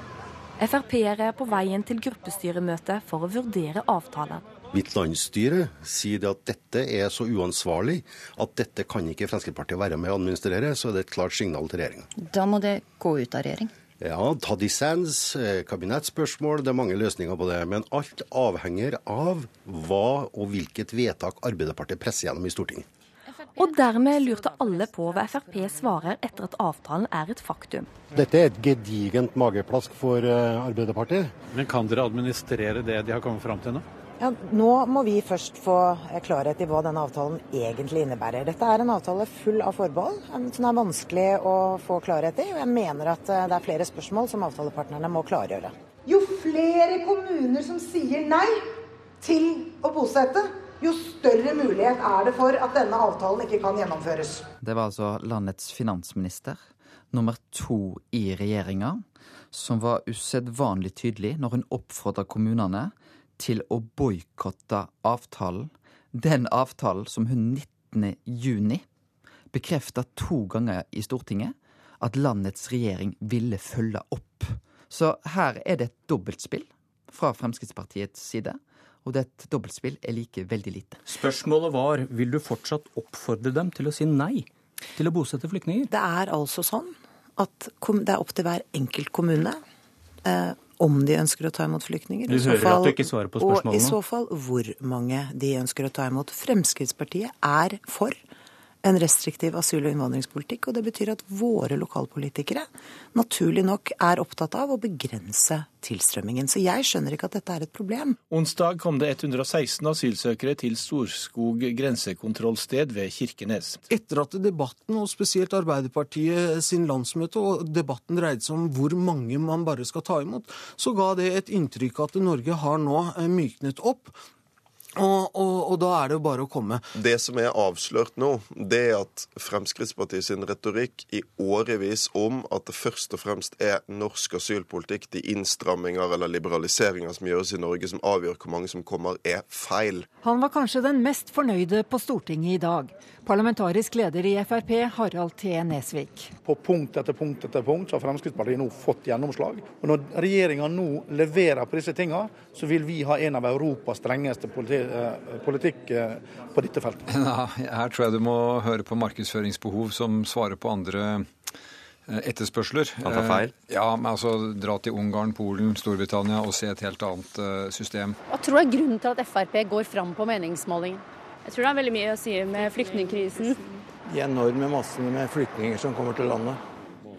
Frp-ere er på veien til gruppestyremøte for å vurdere avtalen. Mitt landsstyre sier at dette er så uansvarlig at dette kan ikke Fremskrittspartiet være med å administrere, så er det et klart signal til regjeringa. Da må det gå ut av regjering? Ja, ta dissens, eh, kabinettspørsmål, det er mange løsninger på det. Men alt avhenger av hva og hvilket vedtak Arbeiderpartiet presser gjennom i Stortinget. Og dermed lurte alle på hva Frp svarer etter at avtalen er et faktum. Dette er et gedigent mageplask for eh, Arbeiderpartiet. Men kan dere administrere det de har kommet fram til nå? Ja, nå må vi først få klarhet i hva denne avtalen egentlig innebærer. Dette er en avtale full av forbehold, som det er vanskelig å få klarhet i. Og jeg mener at eh, det er flere spørsmål som avtalepartnerne må klargjøre. Jo flere kommuner som sier nei til å bosette, jo større mulighet er det for at denne avtalen ikke kan gjennomføres. Det var altså landets finansminister, nummer to i regjeringa, som var usedvanlig tydelig når hun oppfordra kommunene til å boikotte avtalen. Den avtalen som hun 19. juni bekrefta to ganger i Stortinget at landets regjering ville følge opp. Så her er det et dobbeltspill fra Fremskrittspartiets side. Og det er et dobbeltspill jeg liker veldig lite. Spørsmålet var vil du fortsatt oppfordre dem til å si nei til å bosette flyktninger? Det er altså sånn at det er opp til hver enkelt kommune eh, om de ønsker å ta imot flyktninger. Du hører fall, at du ikke svarer på spørsmålet nå. Og i så fall hvor mange de ønsker å ta imot. Fremskrittspartiet er for en restriktiv asyl- og innvandringspolitikk. Og det betyr at våre lokalpolitikere naturlig nok er opptatt av å begrense tilstrømmingen. Så jeg skjønner ikke at dette er et problem. Onsdag kom det 116 asylsøkere til Storskog grensekontrollsted ved Kirkenes. Etter at debatten, og spesielt Arbeiderpartiet sin landsmøte, og debatten dreide seg om hvor mange man bare skal ta imot, så ga det et inntrykk at Norge har nå myknet opp. Og, og, og, da er det jo bare å komme. Det som er avslørt nå, det er at Fremskrittspartiet sin retorikk i årevis om at det først og fremst er norsk asylpolitikk, de innstramminger eller liberaliseringer som gjøres i Norge, som avgjør hvor mange som kommer, er feil. Han var kanskje den mest fornøyde på Stortinget i dag. Parlamentarisk leder i Frp, Harald T. Nesvik. På punkt etter punkt etter punkt så har Fremskrittspartiet nå fått gjennomslag. Og Når regjeringa nå leverer på disse tinga, så vil vi ha en av Europas strengeste politi politikk på dette feltet. Ja, her tror jeg du må høre på markedsføringsbehov som svarer på andre etterspørsler. Han tar feil? Ja, men altså dra til Ungarn, Polen, Storbritannia og se et helt annet system. Hva tror du er grunnen til at Frp går fram på meningsmålingen? Jeg tror det har veldig mye å si med flyktningkrisen. De enorme massene med flyktninger som kommer til landet.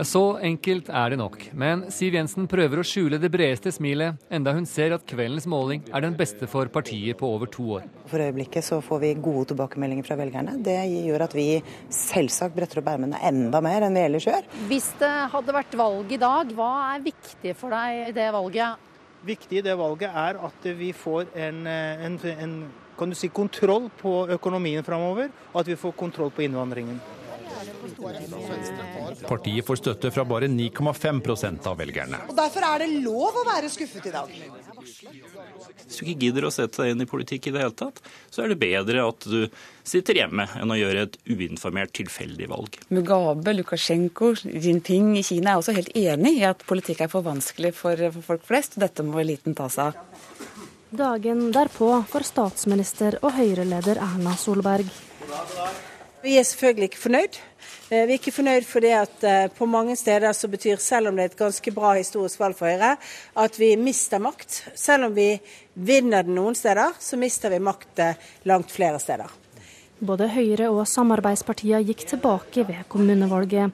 Så enkelt er det nok. Men Siv Jensen prøver å skjule det bredeste smilet, enda hun ser at kveldens måling er den beste for partiet på over to år. For øyeblikket så får vi gode tilbakemeldinger fra velgerne. Det gjør at vi selvsagt bretter opp ermene enda mer enn vi ellers gjør. Hvis det hadde vært valg i dag, hva er viktig for deg i det valget? Viktig i det valget er at vi får en, en, en kan du si, kontroll på økonomien framover, og at vi får kontroll på innvandringen. Partiet får støtte fra bare 9,5 av velgerne. Og Derfor er det lov å være skuffet i dag. Hvis du ikke gidder å sette deg inn i politikk i det hele tatt, så er det bedre at du sitter hjemme enn å gjøre et uinformert, tilfeldig valg. Mugabe, Lukasjenko, Jinping i Kina er også helt enig i at politikk er for vanskelig for folk flest, og dette må eliten ta seg av. Dagen derpå for statsminister og Høyre-leder Erna Solberg. Vi er selvfølgelig ikke fornøyd. Vi er ikke fornøyd fordi at på mange steder så betyr, selv om det er et ganske bra historisk valg for Høyre, at vi mister makt. Selv om vi vinner den noen steder, så mister vi makt langt flere steder. Både Høyre og samarbeidspartiene gikk tilbake ved kommunevalget.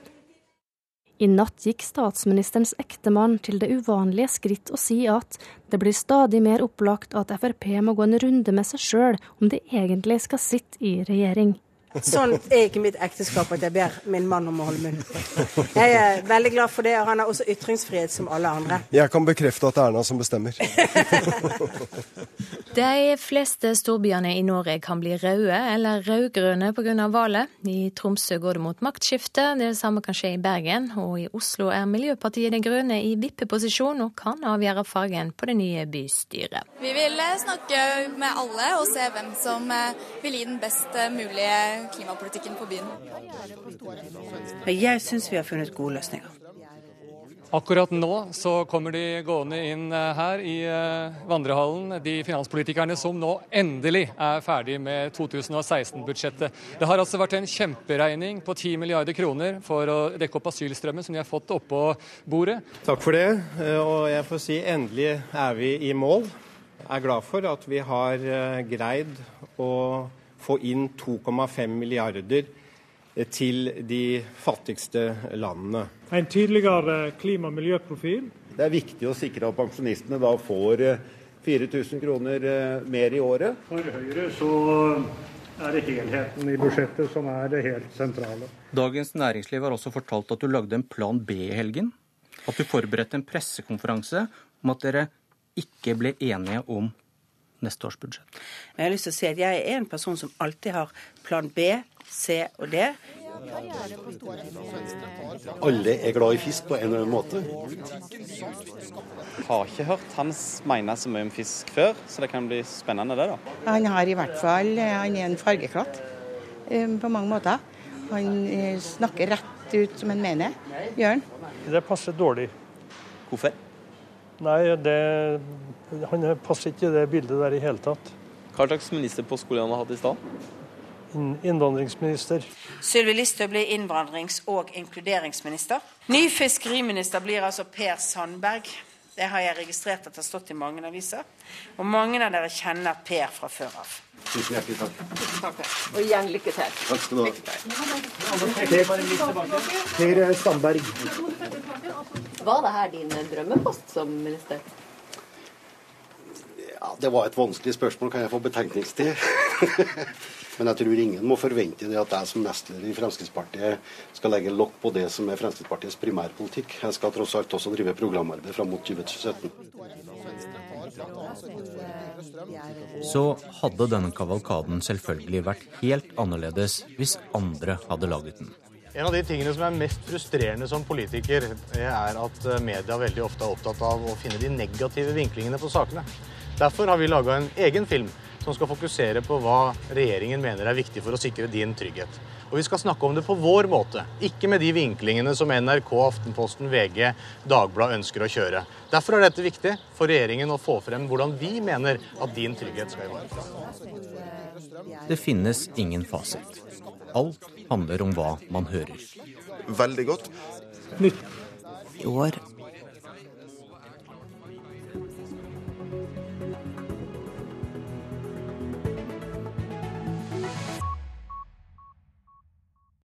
I natt gikk statsministerens ektemann til det uvanlige skritt å si at det blir stadig mer opplagt at Frp må gå en runde med seg sjøl om de egentlig skal sitte i regjering. Sånn er ikke mitt ekteskap at jeg ber min mann om å holde munn. Jeg er veldig glad for det, og han har også ytringsfrihet som alle andre. Jeg kan bekrefte at det er Erna som bestemmer. De fleste storbyene i Norge kan bli røde eller rød-grønne pga. valget. I Tromsø går det mot maktskifte, det samme kan skje i Bergen. Og i Oslo er Miljøpartiet De Grønne i vippeposisjon og kan avgjøre fargen på det nye bystyret. Vi vil snakke med alle og se hvem som vil gi den best mulige klimapolitikken på byen. Jeg syns vi har funnet gode løsninger. Akkurat nå så kommer de gående inn eh, her i eh, vandrehallen, de finanspolitikerne som nå endelig er ferdig med 2016-budsjettet. Det har altså vært en kjemperegning på 10 milliarder kroner for å dekke opp asylstrømmen som de har fått oppå bordet. Takk for det, eh, og jeg får si endelig er vi i mål. Jeg er glad for at vi har greid å få inn 2,5 milliarder til de fattigste landene. En tydeligere klima- og miljøprofil. Det er viktig å sikre at pensjonistene da får 4000 kroner eh, mer i året. For Høyre så er det helheten i budsjettet som er det helt sentrale. Dagens Næringsliv har også fortalt at du lagde en plan B i helgen. At du forberedte en pressekonferanse om at dere ikke ble enige om neste års budsjett. Jeg har lyst til å si at jeg er en person som alltid har plan B, C og D. Alle er glad i fisk på en eller annen måte. Har ikke hørt hans mene så mye om fisk før, så det kan bli spennende det, da. Han har i hvert fall Han er en fargeklatt um, på mange måter. Han eh, snakker rett ut som han mener. Gjør han? Det passer dårlig. Hvorfor? Nei, det, han passer ikke i det bildet der i hele tatt. Hva slags ministerpost skulle han ha hatt i stad? innvandringsminister. Sylvi Listhaug blir innvandrings- og inkluderingsminister. Ny fiskeriminister blir altså Per Sandberg. Det har jeg registrert at har stått i mange aviser. Og mange av dere kjenner Per fra før av. Tusen hjertelig takk. Og igjen lykke til. Takk skal du ha. Per Sandberg. Var det her din drømmepost som minister? Ja, Det var et vanskelig spørsmål. Kan jeg få betenkningstid? Men jeg tror ingen må forvente det at jeg som nestleder i Fremskrittspartiet skal legge lokk på det som er Fremskrittspartiets primærpolitikk. Jeg skal tross alt også drive programarbeid fram mot 2017. Så hadde denne kavalkaden selvfølgelig vært helt annerledes hvis andre hadde laget den. En av de tingene som er mest frustrerende som politiker, er at media veldig ofte er opptatt av å finne de negative vinklingene på sakene. Derfor har vi laga en egen film som skal fokusere på hva regjeringen mener er viktig for å sikre din trygghet. Og vi skal snakke om det på vår måte, ikke med de vinklingene som NRK, Aftenposten, VG, Dagbladet ønsker å kjøre. Derfor er dette viktig for regjeringen å få frem hvordan vi mener at din trygghet skal ivaretas. Det finnes ingen fasit. Alt handler om hva man hører. Veldig godt. I år